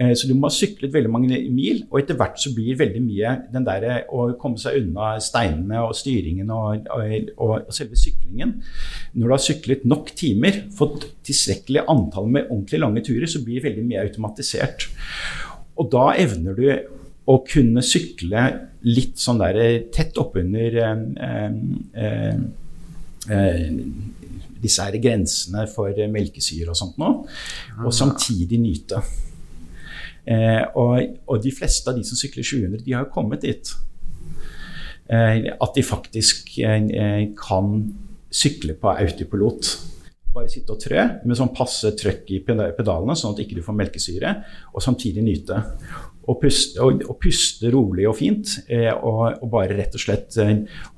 Eh, så du må ha syklet veldig mange mil, og etter hvert så blir veldig mye den der å komme seg unna steinene og styringen og, og, og selve syklingen Når du har syklet nok timer, fått tilstrekkelig antall med ordentlig lange turer, så blir veldig mye automatisert. Og da evner du å kunne sykle litt sånn der tett oppunder eh, eh, eh, disse her grensene for melkesyre og sånt noe, og ah. samtidig nyte. Eh, og, og, de fleste av de som sykler 700, de har jo kommet dit. Eh, at de faktisk eh, kan sykle på autopilot. Bare sitte og trø med sånn passe trøkk i pedalene, sånn at ikke du får melkesyre, og samtidig nyte. Og puste, og, og puste rolig og fint, eh, og, og, bare rett og slett eh,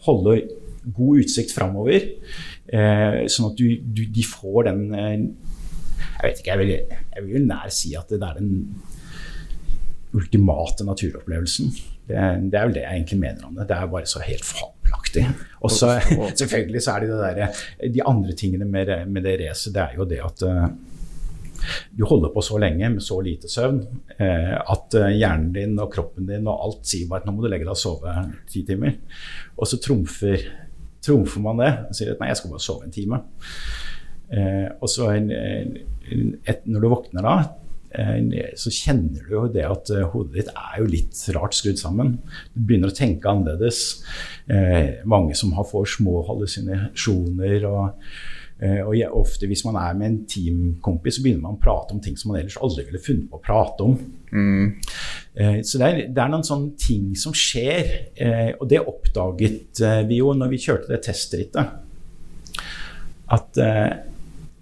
holde god utsikt framover. Eh, sånn at du, du, de får den eh, Jeg vet ikke, jeg vil, jeg vil nær si at det er den ultimate naturopplevelsen. Det, det, er vel det jeg egentlig mener om det. Det er bare så helt fabelaktig. Og så selvfølgelig så er det det der, De andre tingene med, med det racet, det er jo det at uh, du holder på så lenge med så lite søvn eh, at uh, hjernen din og kroppen din og alt sier bare at nå må du legge deg og sove ti timer. Og så trumfer trumfer man det og sier at nei, jeg skal bare sove en time. Eh, og så et, når du våkner da, eh, så kjenner du jo det at eh, hodet ditt er jo litt rart skrudd sammen. Du begynner å tenke annerledes. Eh, mange som har får små hallusinasjoner. og eh, og ofte hvis man er med en teamkompis, så begynner man å prate om ting som man ellers aldri ville funnet på å prate om. Mm. Eh, så det er, det er, noen sånne ting som skjer, eh, og det oppdaget vi jo når vi kjørte det testrittet. At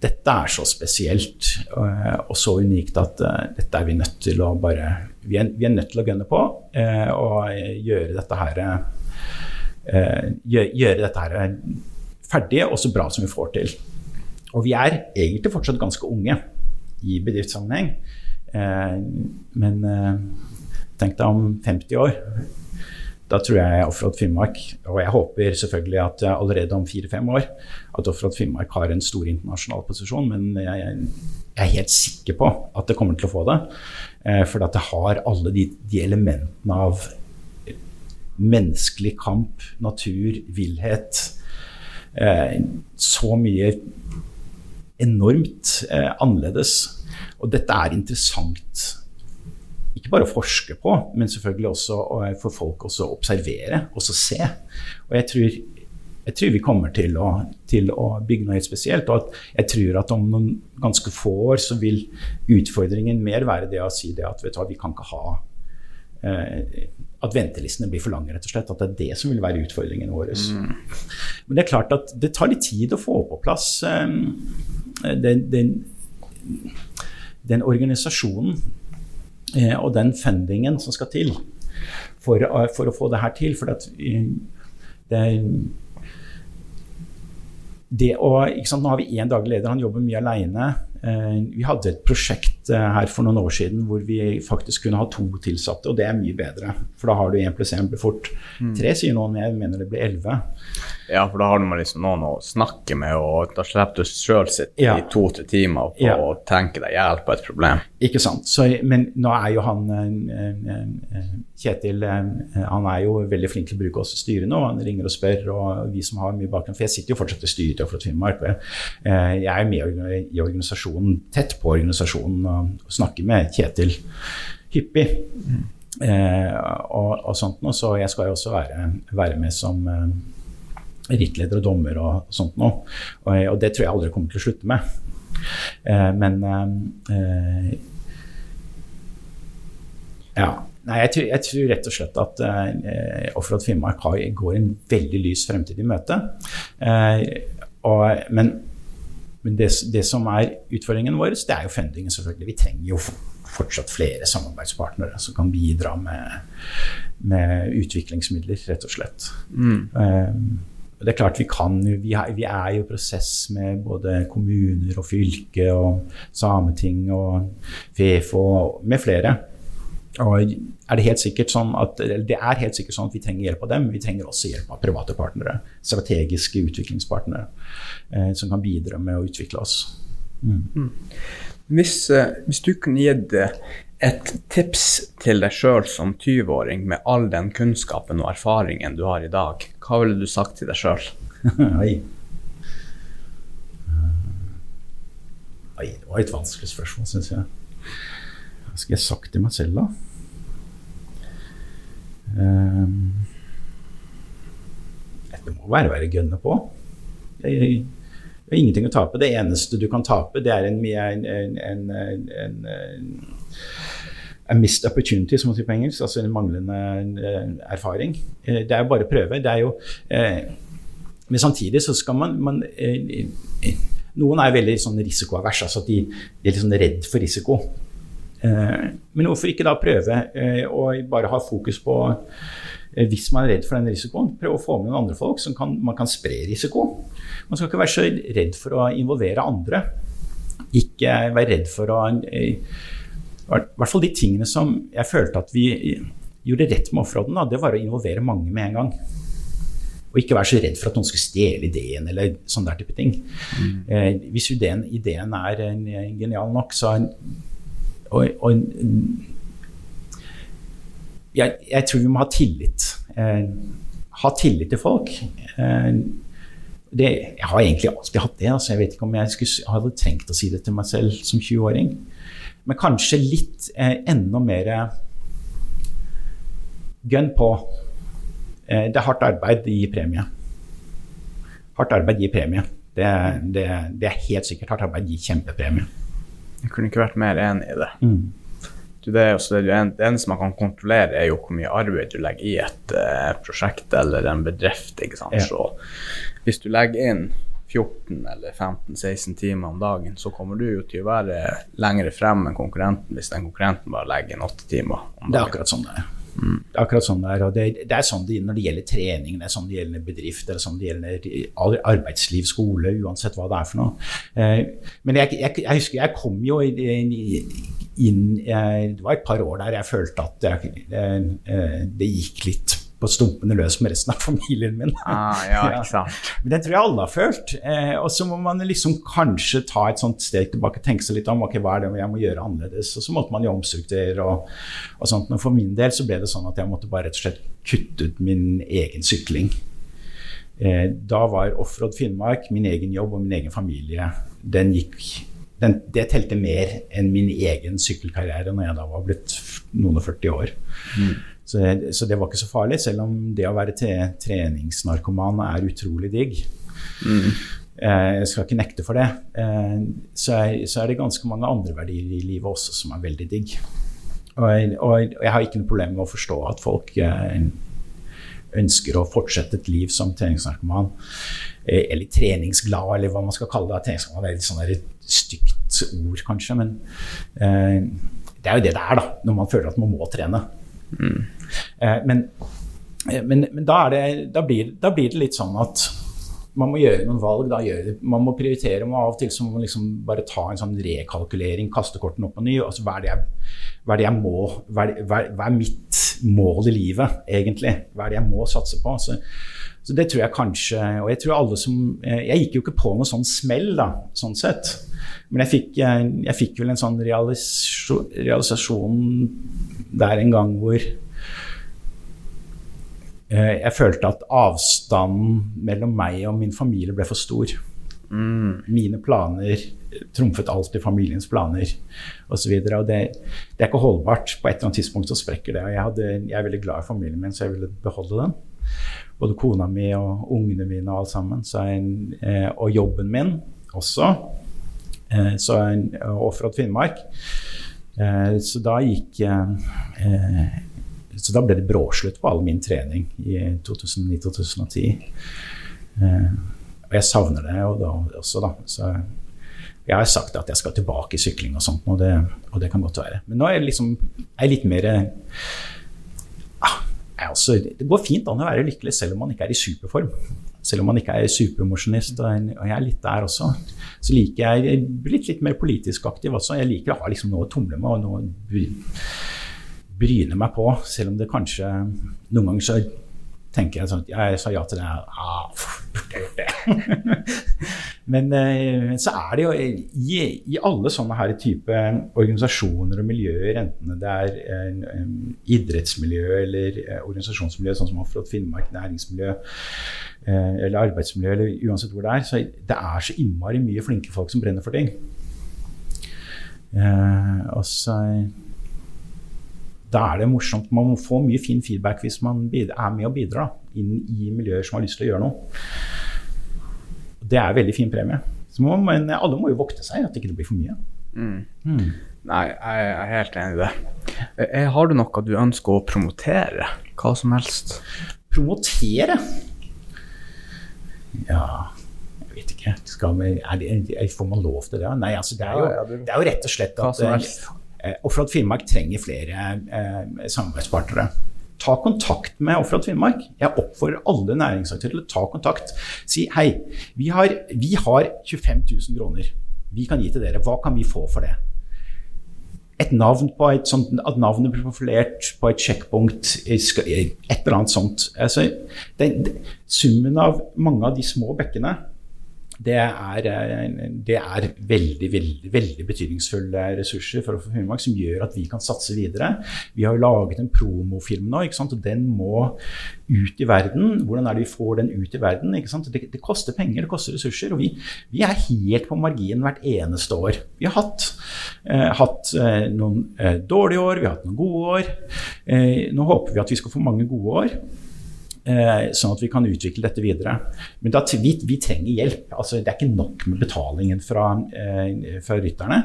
dette er så spesielt og så unikt at dette er vi nødt til å bare Vi er, vi er nødt til å gunne på og gjøre dette her gjøre dette her ferdig og så bra som vi får til. Og vi er egentlig fortsatt ganske unge i bedriftssammenheng. Eh, men eh, tenk deg om 50 år. Da tror jeg Offroad Finnmark, og jeg håper selvfølgelig at allerede om fire-fem år, at Offroad Finnmark har en stor internasjonal posisjon, men jeg, er helt sikker på at det kommer til å få det. Eh, for at det har alle de, de elementene av menneskelig kamp, natur, villhet. Så mye enormt annerledes og dette er interessant ikke bare å forske på, men selvfølgelig også for folk å observere og se. Og jeg tror, jeg tror, vi kommer til å, til å, bygge noe helt spesielt. Og jeg tror at om noen ganske få år så vil utfordringen mer være det å si det at du vi kan ikke ha eh, at ventelistene blir for lange, rett og slett. At det er det som vil være utfordringen vår. Mm. Men det er klart at det tar litt tid å få på plass um, den, den den organisasjonen eh, og den fundingen som skal til for, eh, for å få det her til. For at, eh, det, det å, sant, Nå har vi én daglig leder, han jobber mye aleine. Eh, vi hadde et prosjekt eh, her for noen år siden hvor vi faktisk kunne ha to tilsatte, og det er mye bedre. For da har du én pluss én blir fort mm. tre, sier noen. Jeg mener det blir elleve. Ja, for da har du liksom noen å snakke med, og da slipper du sjøl sitte ja. i to-tre timer på ja. å tenke deg hjelp på et problem. Ikke sant. Så, men nå er jo han Kjetil han er jo veldig flink til å bruke oss styrene, og han ringer og spør, og vi som har mye bakgrunn For jeg sitter jo fortsatt i styret for Finnmark, jeg, er med i organisasjonen, tett på organisasjonen, og snakker med Kjetil hyppig. Mm. Eh, og, og, sånt noe, Så jeg skal jo også være, være med som eh, rittleder og dommer og sånt noe. Og, og, det tror jeg aldri kommer til å slutte med. Eh, men eh, ja. Nei, jeg tror, jeg tror, rett og slett at uh, Offroad Finnmark har, går en veldig lys fremtid i møte. Uh, og, men, men det, det, som er utfordringen vår, det er jo fundingen, selvfølgelig. Vi trenger jo fortsatt flere samarbeidspartnere som kan bidra med, med utviklingsmidler, rett og slett. Mm. Uh, det er klart Vi kan, vi, vi er jo i prosess med både kommuner og fylke og Sameting og FEFO med flere. Og er det, helt sikkert sånn at, det er helt sikkert sånn at vi trenger hjelp av dem. Vi trenger også hjelp av private partnere. Strategiske utviklingspartnere eh, som kan bidra med å utvikle oss. Mm. Mm. Hvis, eh, hvis, du kunne gitt eh, et tips til deg sjøl som 20-åring med all den kunnskapen og erfaringen du har i dag, hva ville du sagt til deg sjøl? Oi. Oi, det var et vanskelig spørsmål, syns jeg. Skal jeg sagt til meg selv, da? Um, det må være være gønne på. Jeg, har ingenting å tape. Det eneste du kan tape, det er en, en, en, en, en missed opportunity, som man sier på engelsk. Altså en manglende uh, erfaring. Uh, det er jo bare å prøve. Det er jo eh, Men samtidig så skal man, man Noen er veldig sånn risikoavers. Altså de, de er litt sånn redd for risiko. Eh, men hvorfor ikke da prøve eh, å bare ha fokus på eh, hvis man er redd for den risikoen, prøve å få med noen andre folk som kan, man kan spre risiko. Man skal ikke være så redd for å involvere andre. Ikke være redd for å I hvert fall de tingene som jeg følte at vi gjorde rett med offroaden, det var å involvere mange med en gang. Og ikke være så redd for at noen skal stjele ideen, eller sånne der type ting. Mm. Eh, hvis ideen, ideen er genial nok, så og, og jeg, jeg, tror vi må ha tillit. Eh, ha tillit til folk. Eh, det, jeg har egentlig alltid hatt det. Altså, jeg vet ikke om jeg skulle, hadde trengt å si det til meg selv som 20-åring. Men kanskje litt eh, enda mer gun på. Eh, det er hardt arbeid gir premie. Hardt arbeid gir premie. Det, det, det er helt sikkert hardt arbeid gir kjempepremie. Jeg kunne ikke vært mer enig i det. Mm. Det, er også det, det eneste man kan kontrollere, er jo hvor mye arbeid du legger i et uh, prosjekt eller en bedrift. ikke sant? Ja. Så hvis du legger inn 14 eller 15-16 timer om dagen, så kommer du jo til å være lengre frem enn konkurrenten hvis den konkurrenten bare legger inn 8 timer om dagen. Det er akkurat sånn det er. Mm. Akkurat sånn det er. og det, det, er sånn det når det gjelder trening, det er sånn det gjelder bedrift, det er sånn det gjelder arbeidsliv, skole, uansett hva det er for noe. Eh, men jeg, jeg, jeg, husker jeg kom jo inn Det var et par år der jeg følte at jeg, eh, det gikk litt på stumpene løs med resten av familien min. Ah, ja, ikke sant. Men den tror jeg alle har følt. Eh, og så må man liksom kanskje ta et sånt steg tilbake og tenke seg litt om ok, hva er det jeg må gjøre annerledes. Og så måtte man jo omstrukturere og, og sånt. Men for min del så ble det sånn at jeg måtte bare rett og slett kutte ut min egen sykling. Eh, da var Offroad Finnmark min egen jobb og min egen familie. Den gikk den, det telte mer enn min egen sykkelkarriere når jeg da var blitt noen og 40 år. Mm. Så, så, det var ikke så farlig, selv om det å være treningsnarkoman er utrolig digg. Mm. Eh, jeg skal ikke nekte for det. Eh, så er, så er, det ganske mange andre verdier i livet også som er veldig digg. Og, jeg har ikke noe problem med å forstå at folk eh, ønsker å fortsette et liv som treningsnarkoman. Eller treningsglad, eller hva man skal kalle det. Treningsnarkoman er litt sånn et stygt ord, kanskje. Men det er jo det det er, da, når man føler at man må trene. Mm. Men, eh, men, men da, det, da, blir, da, blir, det litt sånn at man må gjøre noen valg. Det, man må prioritere. Man av og til så må man liksom bare ta en sånn rekalkulering, kaste kortene opp på ny. Altså, hva, er jeg, hva er må hva er, hva er, mitt mål i livet, egentlig? Hva er det jeg må satse på? Så, så det tror jeg kanskje Og jeg tror alle som eh, Jeg gikk jo ikke på noe sånn smell, da, sånn sett. Men jeg fikk, jeg, jeg fikk vel en sånn realisasjon, realisasjon der en gang hvor eh, jeg følte at avstanden mellom meg og min familie ble for stor. Mm. Mine planer trumfet alltid familiens planer osv. Det, det er ikke holdbart. På et eller annet tidspunkt så sprekker det. og jeg, hadde, jeg, er veldig glad i familien min, så jeg ville beholde den. Både kona mi og ungene mine og alt sammen. En, eh, og jobben min også. Eh, så jeg ofret Finnmark. Eh, så da gikk eh, Så da ble det bråslutt på all min trening i 2009-2010. Og jeg savner det og da, også, da. Så Jeg har sagt at jeg skal tilbake i sykling og sånt, og det, og det kan godt være. Men nå er jeg liksom er litt mer altså, Det går fint an å være lykkelig selv om man ikke er i superform. Selv om man ikke er supermosjonist, og jeg er litt der også. Så liker jeg Jeg blitt litt, mer politisk aktiv også. Jeg liker å ha liksom noe å tumle med og noe å bryne meg på, selv om det kanskje noen ganger så tenker jeg sånn at Jeg sa ja til det. Ah, burde jeg gjort det? Men men, så er det jo i, i, alle sånne her type organisasjoner og miljøer, enten det er en, en idrettsmiljø eller eh, organisasjonsmiljø, sånn som Offroad Finnmark, næringsmiljø eh, eller arbeidsmiljø, eller uansett hvor det er, så det er så innmari mye flinke folk som brenner for ting. Eh, og så da er det morsomt. Man må få mye fin feedback hvis man er med og bidrar inn i miljøer som har lyst til å gjøre noe. Det er en veldig fin premie. Må, men alle må jo vokte seg, at det ikke blir for mye. Mm. Mm. Nei, jeg er helt enig i det. Eh, har du noe du ønsker å promotere? Hva som helst? Promotere? Ja Jeg vet ikke. Vi, det, får man lov til det? Nei, altså, det, er jo, det er jo rett og slett at Eh, Offroad Finnmark trenger flere eh, samarbeidspartnere. Ta kontakt med Offroad Finnmark. Jeg oppfordrer alle næringsaktører til å ta kontakt. Si hei, vi har, vi har 25 000 kroner. Vi kan gi til dere. Hva kan vi få for det? et navn på et sånt, at navnet blir profilert på et sjekkpunkt, et eller annet sånt. Altså, det, summen av mange av de små bekkene det er, eh, det er, veldig, veldig, veldig betydningsfulle ressurser for Finnmark som gjør at vi kan satse videre. Vi har laget en promofilm nå, og den må ut i verden. Hvordan er det vi får den ut i verden? Det, det, koster penger, det koster ressurser. Og vi, vi, er helt på marginen hvert eneste år. Vi har hatt, eh, hatt eh, noen eh, dårlige år, vi har hatt noen gode år. Eh, nå håper vi at vi skal få mange gode år. Eh, sånn at vi kan utvikle dette videre. Men da, vi, vi, trenger hjelp. Altså, det er ikke nok med betalingen fra, eh, fra rytterne.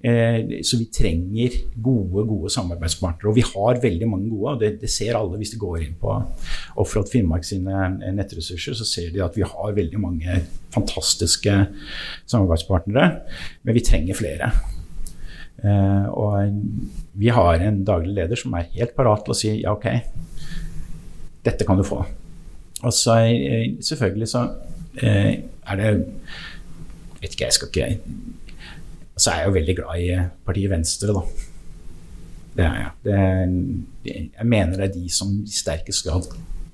Eh, så vi trenger gode gode samarbeidspartnere. Og vi har veldig mange gode, og det, det ser alle hvis de går inn på Offroad Finnmark sine nettressurser. Så ser de at vi har veldig mange fantastiske samarbeidspartnere, men vi trenger flere. Og vi har en daglig leder som er helt parat til å si ja, ok, dette kan du få. Og så eh, selvfølgelig så eh, er det Vet ikke, jeg skal ikke Så er jeg jo veldig glad i partiet Venstre, da. Det er jeg. Det jeg mener det er de som i sterkest grad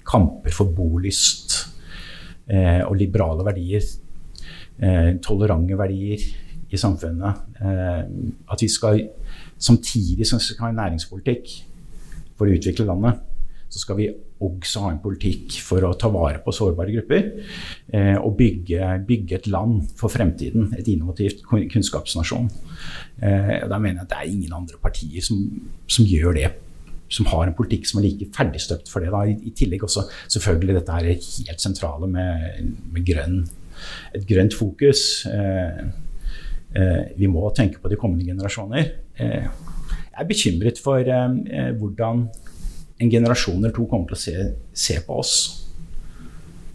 kamper for bolyst eh, og liberale verdier. Eh, tolerante verdier i samfunnet. Eh, at vi skal samtidig som vi skal ha en næringspolitikk for å utvikle landet, så skal vi også ha en politikk for å ta vare på sårbare grupper. Eh, og bygge, bygge, et land for fremtiden. Et innovativt kunnskapsnasjon. Eh, da mener jeg at det er ingen andre partier som, som, gjør det. Som har en politikk som er like ferdigstøpt for det. Da. I, I, tillegg også selvfølgelig dette her helt sentrale med, med grønn, et grønt fokus. Eh, eh vi må tenke på de kommende generasjoner. Eh, jeg er bekymret for eh, hvordan en generasjon eller to kommer til å se, se på oss.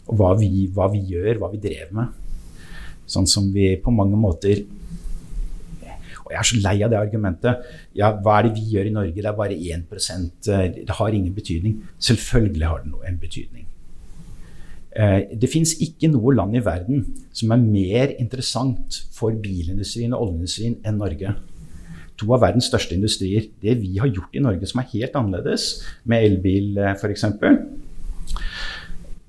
Og hva vi, hva vi, gjør, hva vi drev med. Sånn som vi på mange måter Og jeg er så lei av det argumentet. Ja, hva er det vi gjør i Norge? Det er bare 1 eh, Det har ingen betydning. Selvfølgelig har det en betydning. Eh, det fins ikke noe land i verden som er mer interessant for bilindustrien og oljeindustrien enn Norge to av verdens største industrier. Det vi har gjort i Norge som er helt annerledes, med elbil eh, f.eks.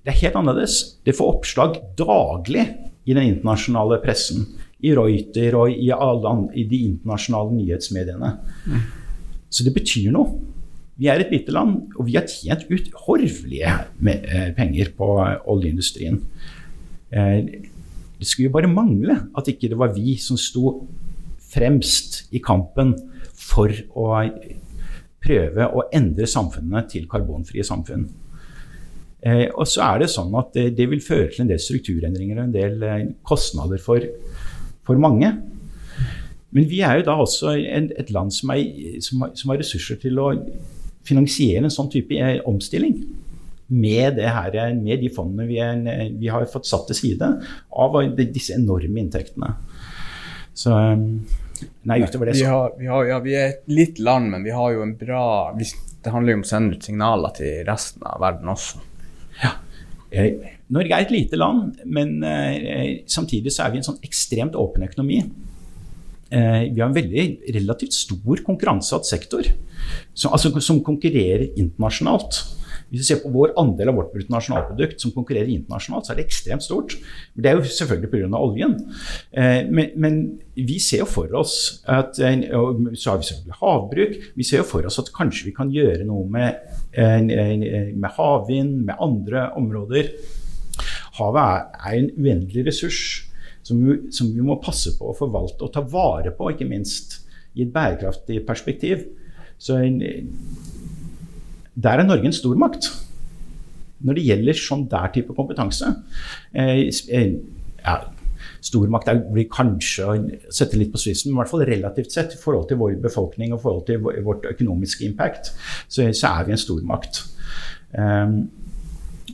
Det er helt annerledes. Det får oppslag daglig i den internasjonale pressen. I Reuter og i, alle, i de internasjonale nyhetsmediene. Så det betyr noe. Vi er et lite land, og vi har tjent uthorvelige eh, penger på oljeindustrien. Eh, det skulle jo bare mangle at ikke det var vi som sto fremst i kampen for å prøve å endre samfunnet til karbonfrie samfunn. Eh, og så er det sånn at det, det, vil føre til en del strukturendringer og en del eh, kostnader for, for, mange. Men vi er jo da også en, et land som, er, som, som, har, ressurser til å finansiere en sånn type eh, omstilling. Med, her, med de fondene vi, er, vi, har fått satt til side av disse enorme inntektene. Så um, Nei, utover det Vi, har, vi, har, ja, vi er et lite land, men vi har jo en bra vi, Det handler jo om å sende ut signaler til resten av verden også. Ja. Norge er et lite land, men eh, samtidig så er vi en sånn ekstremt åpen økonomi. Eh, vi har en veldig relativt stor konkurranseutsatt sektor som, altså, som konkurrerer internasjonalt. Hvis vi ser på vår andel av vårt bruttonasjonalprodukt som konkurrerer internasjonalt, så er det ekstremt stort. Men Det er jo selvfølgelig pga. oljen. Eh, men, men vi ser jo for oss at eh, og Så har vi selvfølgelig havbruk. Vi ser jo for oss at kanskje vi kan gjøre noe med, eh, med havvind, med andre områder. Havet er en uendelig ressurs som vi, som vi må passe på å forvalte og ta vare på, ikke minst i et bærekraftig perspektiv. Så en, der er Norge en stormakt når det gjelder sånn der type kompetanse. Eh, eh, ja, stormakt blir kanskje å sette litt på spissen, men i hvert fall relativt sett i forhold til vår befolkning og i forhold til vårt økonomiske impact, så, så er vi en stormakt. Um,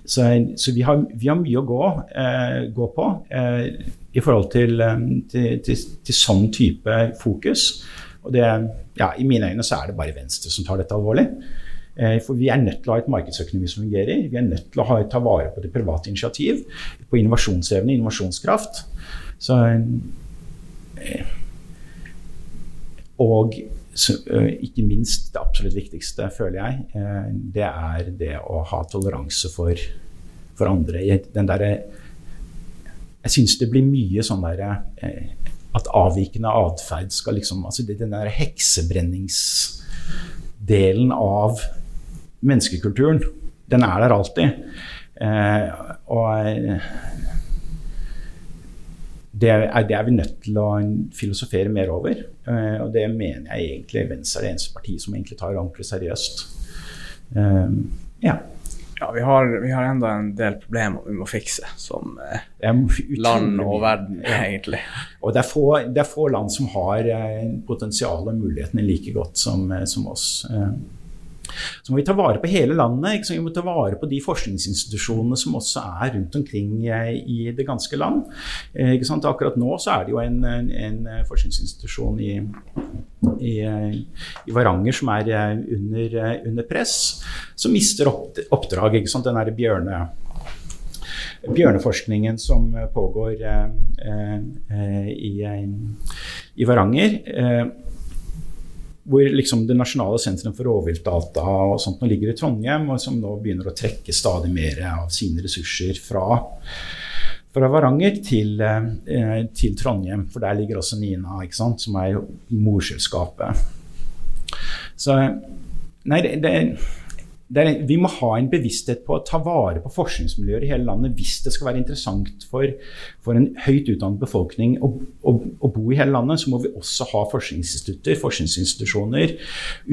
så, så vi, har, vi, har, mye å gå, eh, gå på eh, i forhold til, til, til, til, sånn type fokus. Og det, ja, I mine øyne så er det bare Venstre som tar dette alvorlig. Eh, for vi er nødt til å ha et markedsøkonomi som fungerer. Vi er nødt til å ha, ta vare på det private initiativ, på innovasjonsevne, innovasjonskraft. Så, eh, og så, eh, ikke minst det absolutt viktigste, føler jeg, det er det å ha toleranse for, for andre. Den der, jeg syns det blir mye sånn derre At avvikende atferd skal liksom altså Den der heksebrenningsdelen av menneskekulturen, den er der alltid. Eh, og det er, det er, vi nødt til å filosofere mer over. Eh, og det mener jeg egentlig Venstre er det eneste partiet som egentlig tar ordentlig seriøst. Eh, ja. Ja, vi har, vi har enda en del problemer vi må fikse som eh, land og verden, egentlig. Og det er, få, det er få land som har eh, potensialet og mulighetene like godt som, eh, som oss. Eh, så må vi ta vare på hele landet. Vi må ta vare på de forskningsinstitusjonene som også er rundt omkring eh, i det ganske land. Eh, Akkurat nå så er det jo en, en forskningsinstitusjon i, i, i, Varanger som er eh, under, under press, som mister oppdrag. Den bjørne bjørneforskningen som pågår eh, i, i, Varanger. Eh, hvor liksom det nasjonale sentrum for rovviltdata og sånt nå ligger i Trondheim, og som nå begynner å trekke stadig mer av sine ressurser fra, fra Varanger til, eh, til, Trondheim. For der ligger også Nina, som er morselskapet. Så Nei, det, det er, vi må ha en bevissthet på å ta vare på forskningsmiljøer i hele landet hvis det skal være interessant for, for en høyt utdannet befolkning å, å, å, bo i hele landet. Så må vi også ha forskningsinstitutter, forskningsinstitusjoner,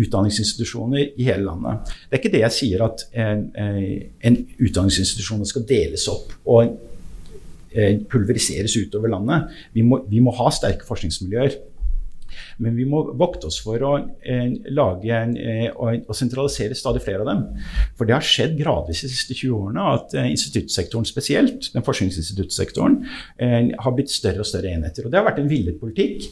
utdanningsinstitusjoner i hele landet. Det er ikke det jeg sier at en, en utdanningsinstitusjon skal deles opp og eh, pulveriseres utover landet. Vi må, vi må ha sterke forskningsmiljøer. Men vi må vokte oss for å eh, lage en, eh, og, og, sentralisere stadig flere av dem. For det har skjedd gradvis de siste 20 årene at eh, instituttsektoren spesielt, den forskningsinstituttsektoren, eh, har blitt større og større enheter. Og det har vært en villet politikk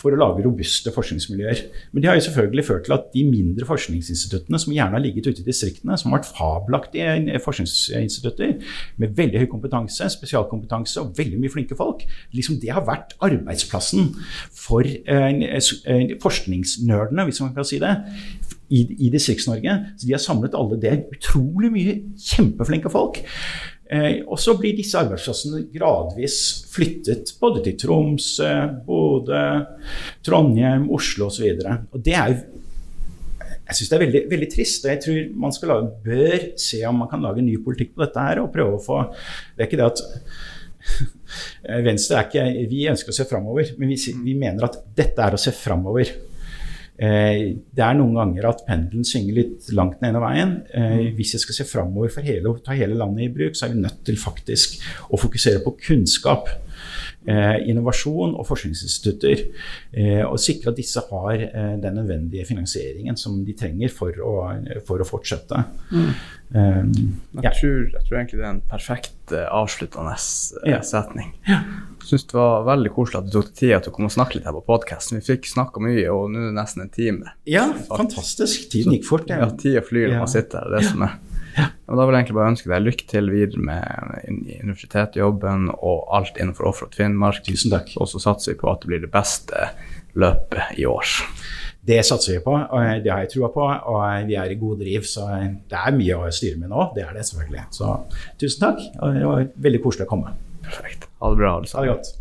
for å lage robuste forskningsmiljøer. Men det har jo selvfølgelig ført til at de mindre forskningsinstituttene som gjerne har ligget ute i distriktene, som har vært fabelaktige eh, forskningsinstitutter med veldig høy kompetanse, spesialkompetanse og veldig mye flinke folk, liksom det har vært arbeidsplassen for eh, Eh, forskningsnerdene, hvis man kan si det, i, i Distrikts-Norge. Så de har samlet alle. Det utrolig mye kjempeflinke folk. Eh, og så blir disse arbeidsplassene gradvis flyttet både til Tromsø, Bodø, Trondheim, Oslo osv. Det er jo jeg syns det er veldig, veldig, trist. og Jeg tror man lage, bør se om man kan lage ny politikk på dette her. og prøve å få, Det er ikke det at Venstre er ikke Vi ønsker å se framover, men vi, vi, mener at dette er å se framover. Eh, det er noen ganger at pendelen svinger litt langt den ene veien. Eh, hvis jeg skal se framover for hele, ta hele landet i bruk, så er vi nødt til faktisk å fokusere på kunnskap. Eh, innovasjon og forskningsinstitutter. Eh, og sikre at disse har eh, den nødvendige finansieringen som de trenger for å, for å fortsette. Mm. jeg, ja. tror, jeg, tror, egentlig det er en perfekt avsluttende ja. setning. Ja. Jeg syns det var veldig koselig at du tok deg tid til å komme og snakke litt her på podkasten. Vi fikk snakka mye, og nå er det nesten en time. Ja, faktisk. fantastisk. Tiden gikk fort. Ja, tida flyr når man sitter her. Det er det som er. Ja. Da vil jeg egentlig bare ønske deg lykke til videre med universitetsjobben og alt innenfor Offroad Finnmark. Tusen takk. Og så satser vi på at det blir det beste løpet i år. Det satser vi på, og det har jeg trua på. Og vi er i god driv, så det er mye å styre med nå. Det er det selvfølgelig. Så tusen takk. og Det var veldig koselig å komme. Perfekt. Ha det bra, alle sammen. Ha det godt.